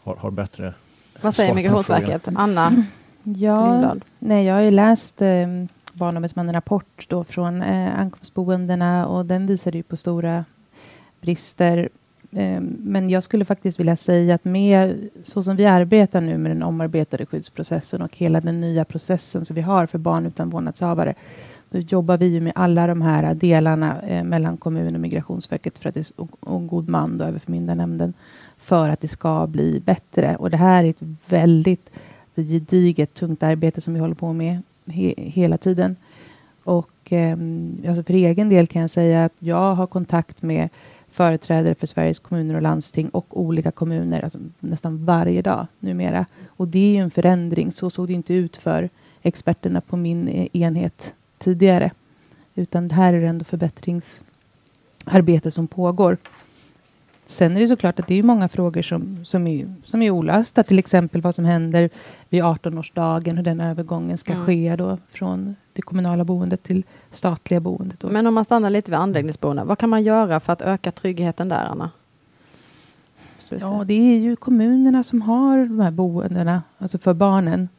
har, har bättre Vad säger Migrationsverket? Anna ja? Nej, jag har ju läst eh, Barnombudsmannen rapport då från eh, ankomstboendena och den visade ju på stora brister. Eh, men jag skulle faktiskt vilja säga att med så som vi arbetar nu med den omarbetade skyddsprocessen och hela den nya processen som vi har för barn utan vårdnadshavare då jobbar vi ju med alla de här delarna eh, mellan kommun och Migrationsverket för att det, och, och god man, då, överförmyndarnämnden, för att det ska bli bättre. Och det här är ett väldigt alltså, gediget, tungt arbete som vi håller på med he, hela tiden. Och eh, alltså för egen del kan jag säga att jag har kontakt med företrädare för Sveriges kommuner och landsting och olika kommuner alltså nästan varje dag numera. Och det är ju en förändring. Så såg det inte ut för experterna på min eh, enhet tidigare. Utan det här är ändå förbättringsarbete som pågår. Sen är det såklart att det är många frågor som, som, är, som är olösta. Till exempel vad som händer vid 18-årsdagen, hur den övergången ska mm. ske då från det kommunala boendet till statliga boendet. Men om man stannar lite vid anläggningsboenden, vad kan man göra för att öka tryggheten där, Anna? Ja, det är ju kommunerna som har de här boendena, alltså för barnen.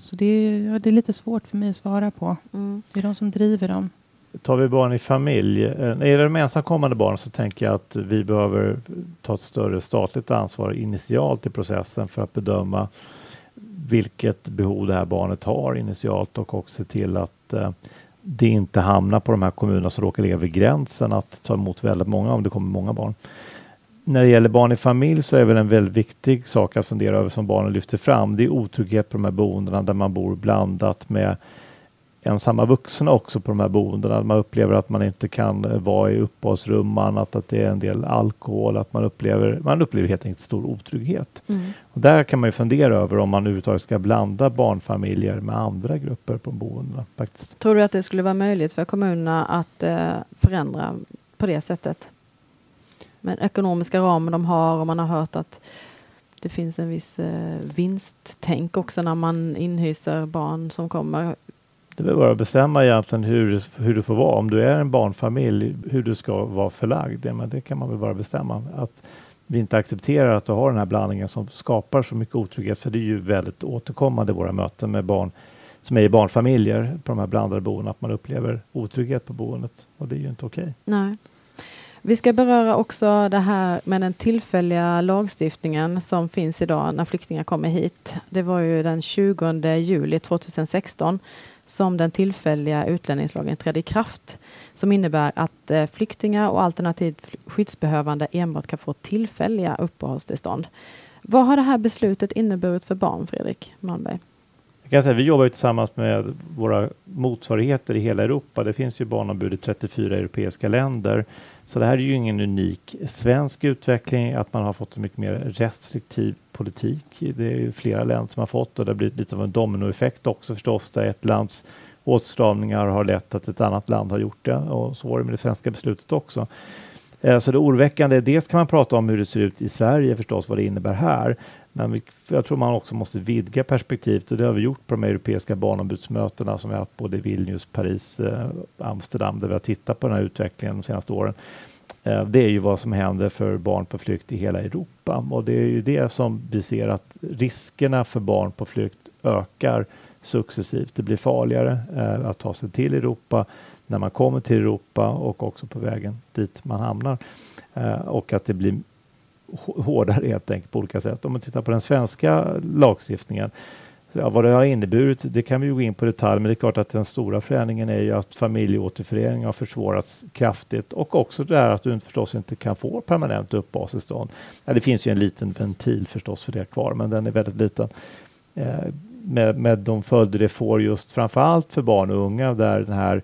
Så det är, ja, det är lite svårt för mig att svara på. Mm. Det är de som driver dem. Tar vi barn i familj, eh, när det är de ensamkommande barn så tänker jag att vi behöver ta ett större statligt ansvar initialt i processen för att bedöma vilket behov det här barnet har initialt och också se till att eh, det inte hamnar på de här kommunerna som råkar ligga vid gränsen att ta emot väldigt många om det kommer många barn när det gäller barn i familj så är väl en väldigt viktig sak att fundera över som barnen lyfter fram. Det är otrygghet på de här boendena där man bor blandat med ensamma vuxna också på de här boendena. Man upplever att man inte kan vara i uppehållsrum, annat att det är en del alkohol, att man upplever, man upplever helt enkelt stor otrygghet. Mm. Och där kan man ju fundera över om man överhuvudtaget ska blanda barnfamiljer med andra grupper på boendena. Faktiskt. Tror du att det skulle vara möjligt för kommunerna att eh, förändra på det sättet? Med ekonomiska ramen de har och man har hört att det finns en viss eh, vinsttänk också när man inhyser barn som kommer. Det är bara att bestämma egentligen hur, hur du får vara. Om du är en barnfamilj, hur du ska vara förlagd. Det, men det kan man väl bara bestämma. Att vi inte accepterar att du har den här blandningen som skapar så mycket otrygghet. För det är ju väldigt återkommande våra möten med barn som är i barnfamiljer på de här blandade boendena. Att man upplever otrygghet på boendet. Och det är ju inte okej. Okay. Nej. Vi ska beröra också det här med den tillfälliga lagstiftningen som finns idag när flyktingar kommer hit. Det var ju den 20 juli 2016 som den tillfälliga utlänningslagen trädde i kraft som innebär att eh, flyktingar och alternativt skyddsbehövande enbart kan få tillfälliga uppehållstillstånd. Vad har det här beslutet inneburit för barn, Fredrik Malmberg? Jag kan säga, vi jobbar tillsammans med våra motsvarigheter i hela Europa. Det finns ju barnombud i 34 europeiska länder så det här är ju ingen unik svensk utveckling att man har fått en mycket mer restriktiv politik. Det är ju flera länder som har fått och det har blivit lite av en dominoeffekt också förstås där ett lands åtstramningar har lett att ett annat land har gjort det och så var det med det svenska beslutet också. Eh, så det oroväckande, dels kan man prata om hur det ser ut i Sverige förstås, vad det innebär här. Men vi, jag tror man också måste vidga perspektivet och det har vi gjort på de europeiska barnombudsmötena som vi har haft både i Vilnius, Paris, eh, Amsterdam där vi har tittat på den här utvecklingen de senaste åren. Eh, det är ju vad som händer för barn på flykt i hela Europa och det är ju det som vi ser att riskerna för barn på flykt ökar successivt. Det blir farligare eh, att ta sig till Europa när man kommer till Europa och också på vägen dit man hamnar. Eh, och att det blir hårdare helt enkelt på olika sätt. Om man tittar på den svenska lagstiftningen, ja, vad det har inneburit, det kan vi gå in på detalj, men det är klart att den stora förändringen är ju att familjeåterförening har försvårats kraftigt och också det här att du förstås inte kan få permanent uppehållstillstånd. Ja, det finns ju en liten ventil förstås för det kvar, men den är väldigt liten. Eh, med, med de följder det får just framför allt för barn och unga där den här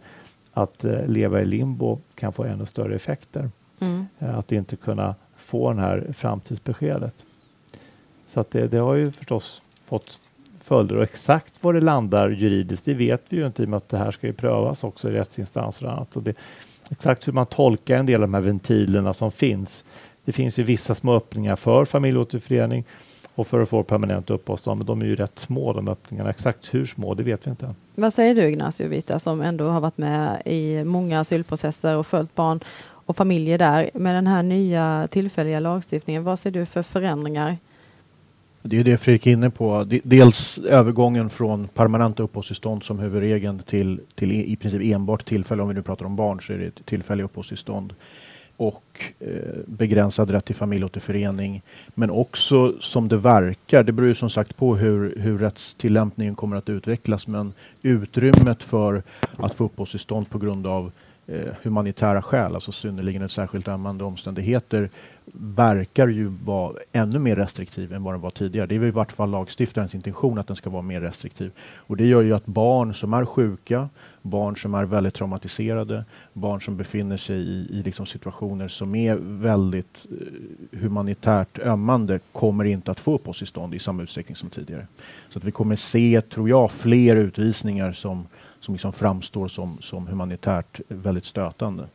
att eh, leva i limbo kan få ännu större effekter. Mm. Eh, att inte kunna få det här framtidsbeskedet. Så att det, det har ju förstås fått följder och exakt var det landar juridiskt, det vet vi ju inte i och med att det här ska ju prövas också i rättsinstanser och annat. Och det, exakt hur man tolkar en del av de här ventilerna som finns. Det finns ju vissa små öppningar för familjeåterförening och för att få permanent uppehållstillstånd, men de är ju rätt små de öppningarna. Exakt hur små, det vet vi inte. Vad säger du Ignacio Vita som ändå har varit med i många asylprocesser och följt barn och familjer där. Med den här nya tillfälliga lagstiftningen, vad ser du för förändringar? Det är det Fredrik är inne på. Dels övergången från permanenta uppehållstillstånd som huvudregeln till, till e- i princip enbart tillfälle, om vi nu pratar om barn så är det tillfälliga uppehållstillstånd och eh, begränsad rätt till familjeåterförening. Men också som det verkar, det beror ju som sagt på hur, hur rättstillämpningen kommer att utvecklas, men utrymmet för att få uppehållstillstånd på grund av eh, Eh, humanitära skäl, alltså synnerligen särskilt ömmande omständigheter, verkar ju vara ännu mer restriktiv än vad den var tidigare. Det är i vart fall lagstiftarens intention att den ska vara mer restriktiv. Och det gör ju att barn som är sjuka, barn som är väldigt traumatiserade, barn som befinner sig i, i liksom situationer som är väldigt eh, humanitärt ömmande kommer inte att få uppehållstillstånd i samma utsträckning som tidigare. Så att vi kommer se, tror jag, fler utvisningar som, som liksom framstår som, som humanitärt väldigt stötande.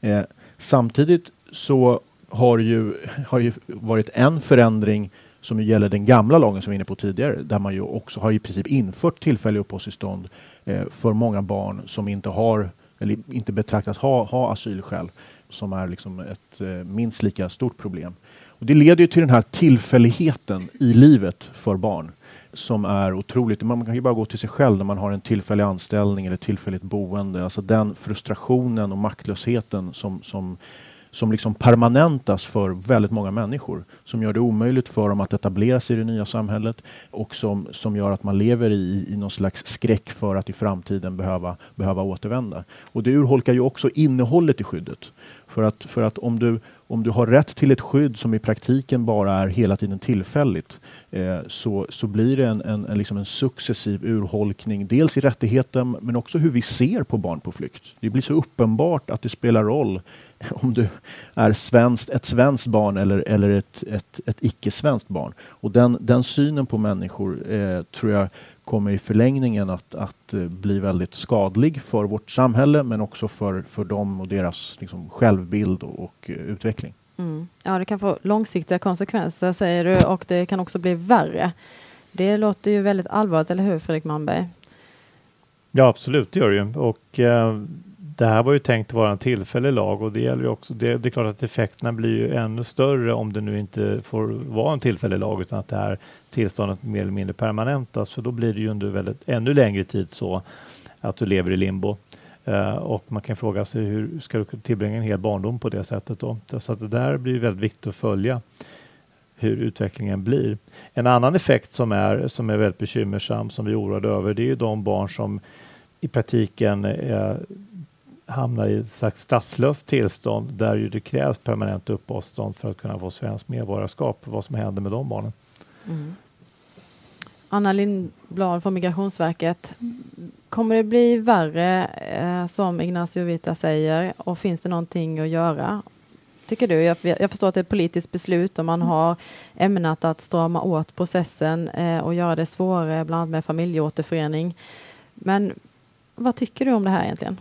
Eh, samtidigt så har ju, har ju varit en förändring som gäller den gamla lagen som vi var inne på tidigare, där man ju också har i princip infört tillfälliga uppehållstillstånd eh, för många barn som inte har eller inte betraktas ha, ha asylskäl, som är liksom ett eh, minst lika stort problem. Och det leder ju till den här tillfälligheten i livet för barn som är otroligt. Man kan ju bara gå till sig själv när man har en tillfällig anställning eller tillfälligt boende. Alltså den frustrationen och maktlösheten som, som som liksom permanentas för väldigt många människor. Som gör det omöjligt för dem att etablera sig i det nya samhället och som, som gör att man lever i, i någon slags skräck för att i framtiden behöva, behöva återvända. Och det urholkar ju också innehållet i skyddet. För att, för att om, du, om du har rätt till ett skydd som i praktiken bara är hela tiden tillfälligt eh, så, så blir det en, en, en, liksom en successiv urholkning, dels i rättigheten men också hur vi ser på barn på flykt. Det blir så uppenbart att det spelar roll om du är svenskt, ett svenskt barn eller, eller ett, ett, ett icke-svenskt barn. Och den, den synen på människor eh, tror jag kommer i förlängningen att, att eh, bli väldigt skadlig för vårt samhälle men också för, för dem och deras liksom, självbild och, och uh, utveckling. Mm. Ja, det kan få långsiktiga konsekvenser säger du och det kan också bli värre. Det låter ju väldigt allvarligt, eller hur Fredrik Malmberg? Ja, absolut, det gör det ju. Och, eh, det här var ju tänkt att vara en tillfällig lag och det gäller ju också. Det, det, är klart att effekterna blir ju ännu större om det nu inte får vara en tillfällig lag utan att det här tillståndet mer eller mindre permanentas. För då blir det ju under väldigt, ännu längre tid så att du lever i limbo. Uh, och man kan fråga sig hur ska du tillbringa en hel barndom på det sättet då? Så att det där blir väldigt viktigt att följa hur utvecklingen blir. En annan effekt som är, som är väldigt bekymmersam som vi är oroade över det är ju de barn som i praktiken eh, hamnar i ett slags statslöst tillstånd där ju det krävs permanent uppehållstillstånd för att kunna få svenskt medborgarskap. Vad som händer med de barnen. Mm. Anna Lindblad från Migrationsverket. Kommer det bli värre eh, som Ignacio Vita säger och finns det någonting att göra? Tycker du? Jag, jag, förstår att det är ett politiskt beslut och man har ämnat att strama åt processen eh, och göra det svårare, bland annat med familjeåterförening. Men vad tycker du om det här egentligen?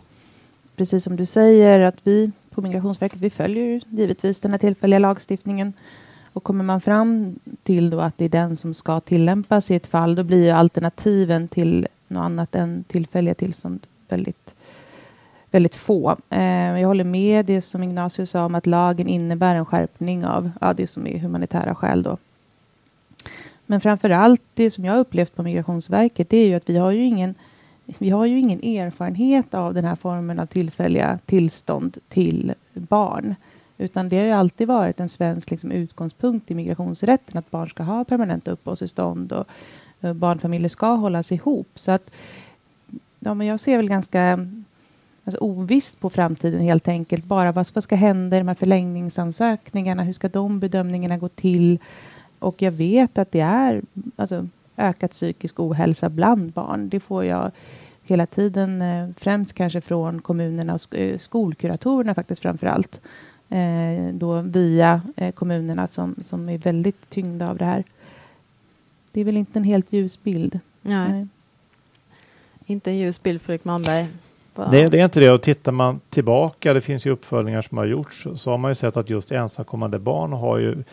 Precis som du säger, att vi på Migrationsverket vi följer givetvis den här tillfälliga lagstiftningen. Och kommer man fram till då att det är den som ska tillämpas i ett fall, då blir alternativen till något annat än tillfälliga tillstånd väldigt, väldigt få. Eh, jag håller med det som Ignacio sa om att lagen innebär en skärpning av ja, det som är humanitära skäl. Då. Men framför allt det som jag upplevt på Migrationsverket, det är ju att vi har ju ingen vi har ju ingen erfarenhet av den här formen av tillfälliga tillstånd till barn. Utan det har ju alltid varit en svensk liksom, utgångspunkt i migrationsrätten att barn ska ha permanenta uppehållstillstånd och eh, barnfamiljer ska hållas ihop. Så att ja, men jag ser väl ganska alltså, ovisst på framtiden helt enkelt. Bara vad, vad ska hända i de här förlängningsansökningarna? Hur ska de bedömningarna gå till? Och jag vet att det är alltså, ökat psykisk ohälsa bland barn. Det får jag hela tiden, eh, främst kanske från kommunerna och eh, skolkuratorerna faktiskt framför allt. Eh, då via kommunerna som, som är väldigt tyngda av det här. det är väl inte en helt ljus bild. Nej, Nej. inte en ljus bild Fredrik Malmberg. Nej, det är inte det. Och tittar man tillbaka, det finns ju uppföljningar som har gjorts, så har man ju sett att just ensamkommande barn har ju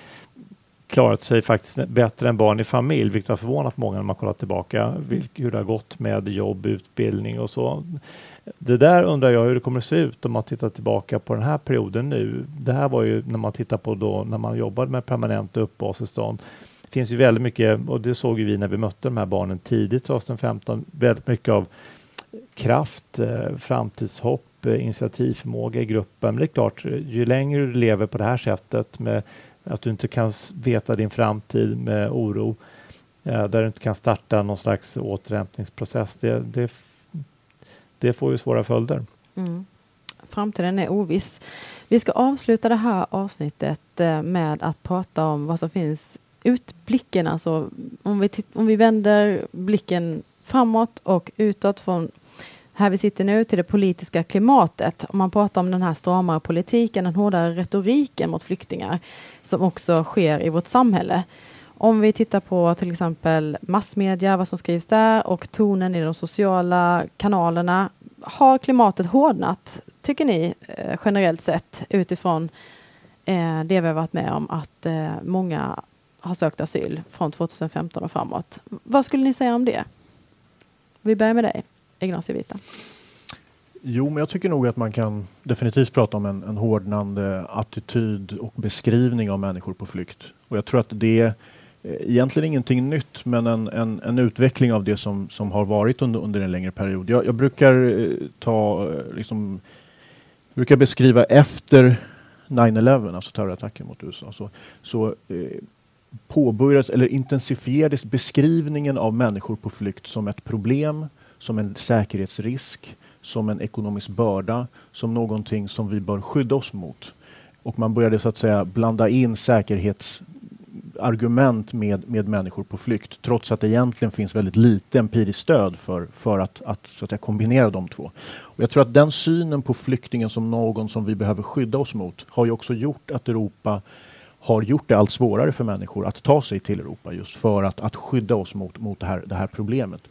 klarat sig faktiskt bättre än barn i familj, vilket har förvånat många när man kollar tillbaka hur det har gått med jobb, utbildning och så. Det där undrar jag hur det kommer att se ut om man tittar tillbaka på den här perioden nu. Det här var ju när man tittar på då när man jobbade med permanent uppehållstillstånd. Det finns ju väldigt mycket, och det såg ju vi när vi mötte de här barnen tidigt 2015, väldigt mycket av kraft, eh, framtidshopp, eh, initiativförmåga i gruppen. Men det är klart, ju längre du lever på det här sättet med att du inte kan veta din framtid med oro, eh, där du inte kan starta någon slags återhämtningsprocess, det, det, det får ju svåra följder. Mm. Framtiden är oviss. Vi ska avsluta det här avsnittet eh, med att prata om vad som finns utblicken, alltså om vi, om vi vänder blicken framåt och utåt från här vi sitter nu till det politiska klimatet. Om man pratar om den här stramare politiken, den hårdare retoriken mot flyktingar som också sker i vårt samhälle. Om vi tittar på till exempel massmedia, vad som skrivs där och tonen i de sociala kanalerna. Har klimatet hårdnat, tycker ni, eh, generellt sett utifrån eh, det vi har varit med om att eh, många har sökt asyl från 2015 och framåt. Vad skulle ni säga om det? Vi börjar med dig, Ignacio Vita. Jo, men jag tycker nog att man kan definitivt prata om en, en hårdnande attityd och beskrivning av människor på flykt. Och jag tror att det är egentligen ingenting nytt, men en, en, en utveckling av det som, som har varit under, under en längre period. Jag, jag brukar eh, ta, eh, liksom, brukar beskriva efter 9-11, alltså terrorattacken mot USA, så, så eh, påbörjades eller intensifierades beskrivningen av människor på flykt som ett problem, som en säkerhetsrisk, som en ekonomisk börda, som någonting som vi bör skydda oss mot. Och man började så att säga blanda in säkerhetsargument med, med människor på flykt, trots att det egentligen finns väldigt lite empiriskt stöd för, för att, att, så att säga, kombinera de två. Och jag tror att den synen på flyktingen som någon som vi behöver skydda oss mot har ju också gjort att Europa har gjort det allt svårare för människor att ta sig till Europa just för att, att skydda oss mot, mot det, här, det här problemet.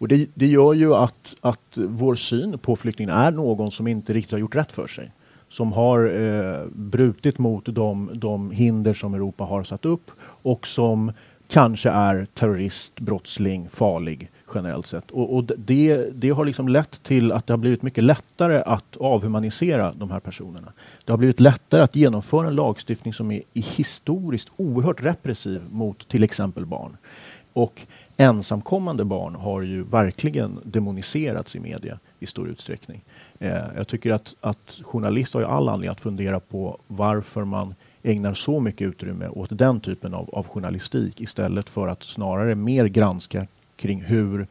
Och det, det gör ju att, att vår syn på flyktingen är någon som inte riktigt har gjort rätt för sig. Som har eh, brutit mot de, de hinder som Europa har satt upp och som kanske är terrorist, brottsling, farlig generellt sett. Och, och det, det har liksom lett till att det har blivit mycket lättare att avhumanisera de här personerna. Det har blivit lättare att genomföra en lagstiftning som är historiskt oerhört repressiv mot till exempel barn. Och ensamkommande barn har ju verkligen demoniserats i media i stor utsträckning. Eh, jag tycker att, att journalister har ju all anledning att fundera på varför man ägnar så mycket utrymme åt den typen av, av journalistik istället för att snarare mer granska kring hur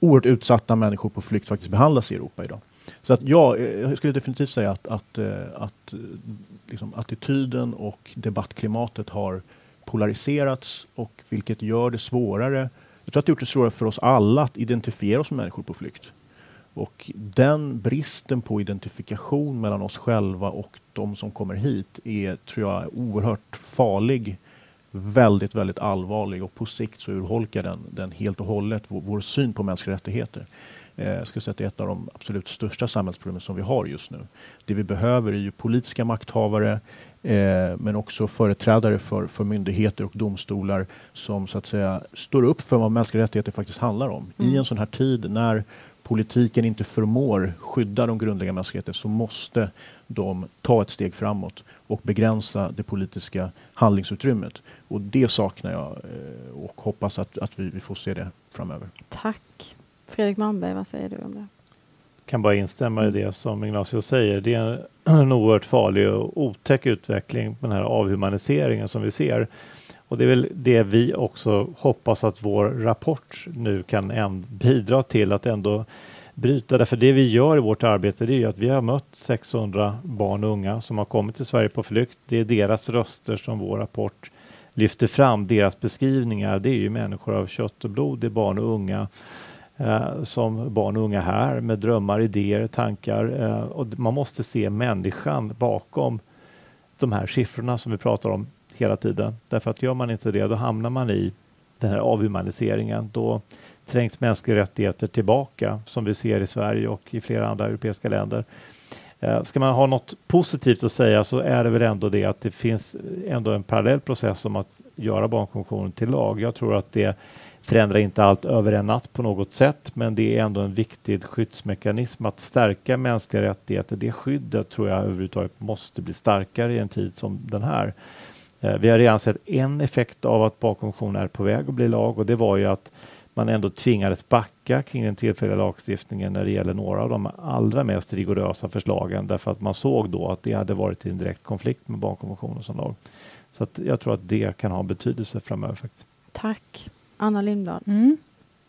oerhört utsatta människor på flykt faktiskt behandlas i Europa idag. Så att ja, eh, jag skulle definitivt säga att, att, eh, att eh, liksom attityden och debattklimatet har polariserats och vilket gör det svårare. Jag tror att det gjort det svårare för oss alla att identifiera oss med människor på flykt. Och den bristen på identifikation mellan oss själva och de som kommer hit är, tror jag, oerhört farlig. Väldigt, väldigt allvarlig och på sikt så urholkar den, den helt och hållet vår, vår syn på mänskliga rättigheter. Eh, jag skulle säga att det är ett av de absolut största samhällsproblemen som vi har just nu. Det vi behöver är ju politiska makthavare eh, men också företrädare för, för myndigheter och domstolar som så att säga står upp för vad mänskliga rättigheter faktiskt handlar om. Mm. I en sån här tid när politiken inte förmår skydda de grundläggande mänskliga rättigheterna så måste de ta ett steg framåt och begränsa det politiska handlingsutrymmet. Och det saknar jag eh, och hoppas att, att vi, vi får se det framöver. Tack. Fredrik Malmberg, vad säger du om det? kan bara instämma i det som Ignacio säger. Det är en oerhört farlig och otäck utveckling den här avhumaniseringen som vi ser. Och det är väl det vi också hoppas att vår rapport nu kan bidra till att ändå bryta. Därför det vi gör i vårt arbete det är att vi har mött 600 barn och unga som har kommit till Sverige på flykt. Det är deras röster som vår rapport lyfter fram, deras beskrivningar. Det är ju människor av kött och blod, det är barn och unga eh, som barn och unga här med drömmar, idéer, tankar. Eh, och man måste se människan bakom de här siffrorna som vi pratar om hela tiden. Därför att gör man inte det, då hamnar man i den här avhumaniseringen. Då trängs mänskliga rättigheter tillbaka som vi ser i Sverige och i flera andra europeiska länder. Eh, ska man ha något positivt att säga så är det väl ändå det att det finns ändå en parallell process om att göra barnkonventionen till lag. Jag tror att det förändrar inte allt över en natt på något sätt, men det är ändå en viktig skyddsmekanism att stärka mänskliga rättigheter. Det skyddet tror jag överhuvudtaget måste bli starkare i en tid som den här. Eh, vi har redan sett en effekt av att barnkonventionen är på väg att bli lag och det var ju att man ändå tvingades backa kring den tillfälliga lagstiftningen när det gäller några av de allra mest rigorösa förslagen därför att man såg då att det hade varit i en direkt konflikt med barnkonventionen som lag. Så att jag tror att det kan ha betydelse framöver. faktiskt. Tack. Anna Lindblad. Mm.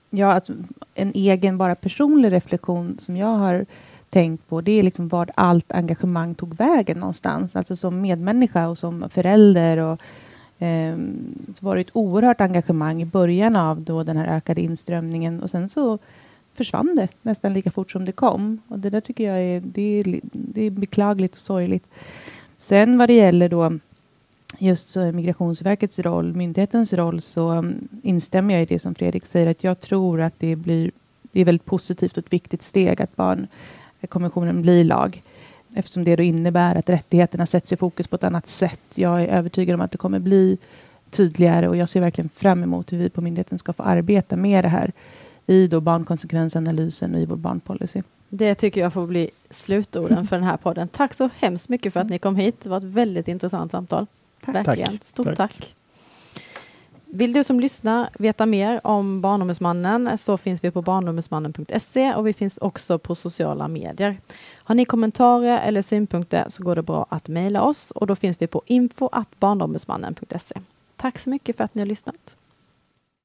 Ja, alltså, en egen, bara personlig reflektion som jag har tänkt på, det är liksom vart allt engagemang tog vägen någonstans. Alltså som medmänniska och som förälder och eh, så var det ett oerhört engagemang i början av då den här ökade inströmningen och sen så försvann det nästan lika fort som det kom. Och det där tycker jag är, det är, det är beklagligt och sorgligt. Sen vad det gäller då just eh, Migrationsverkets roll, myndighetens roll, så mm, instämmer jag i det som Fredrik säger, att jag tror att det blir det är väldigt positivt och ett viktigt steg att barnkonventionen eh, blir lag eftersom det då innebär att rättigheterna sätts i fokus på ett annat sätt. Jag är övertygad om att det kommer bli tydligare och jag ser verkligen fram emot hur vi på myndigheten ska få arbeta med det här i då barnkonsekvensanalysen och i vår barnpolicy. Det tycker jag får bli slutorden för den här podden. Tack så hemskt mycket för att ni kom hit. Det var ett väldigt intressant samtal. Tack. Verkligen. Stort tack. Tack. Vill du som lyssnar veta mer om Barnombudsmannen så finns vi på barnombudsmannen.se och vi finns också på sociala medier. Har ni kommentarer eller synpunkter så går det bra att mejla oss och då finns vi på info barnombudsmannen.se. Tack så mycket för att ni har lyssnat.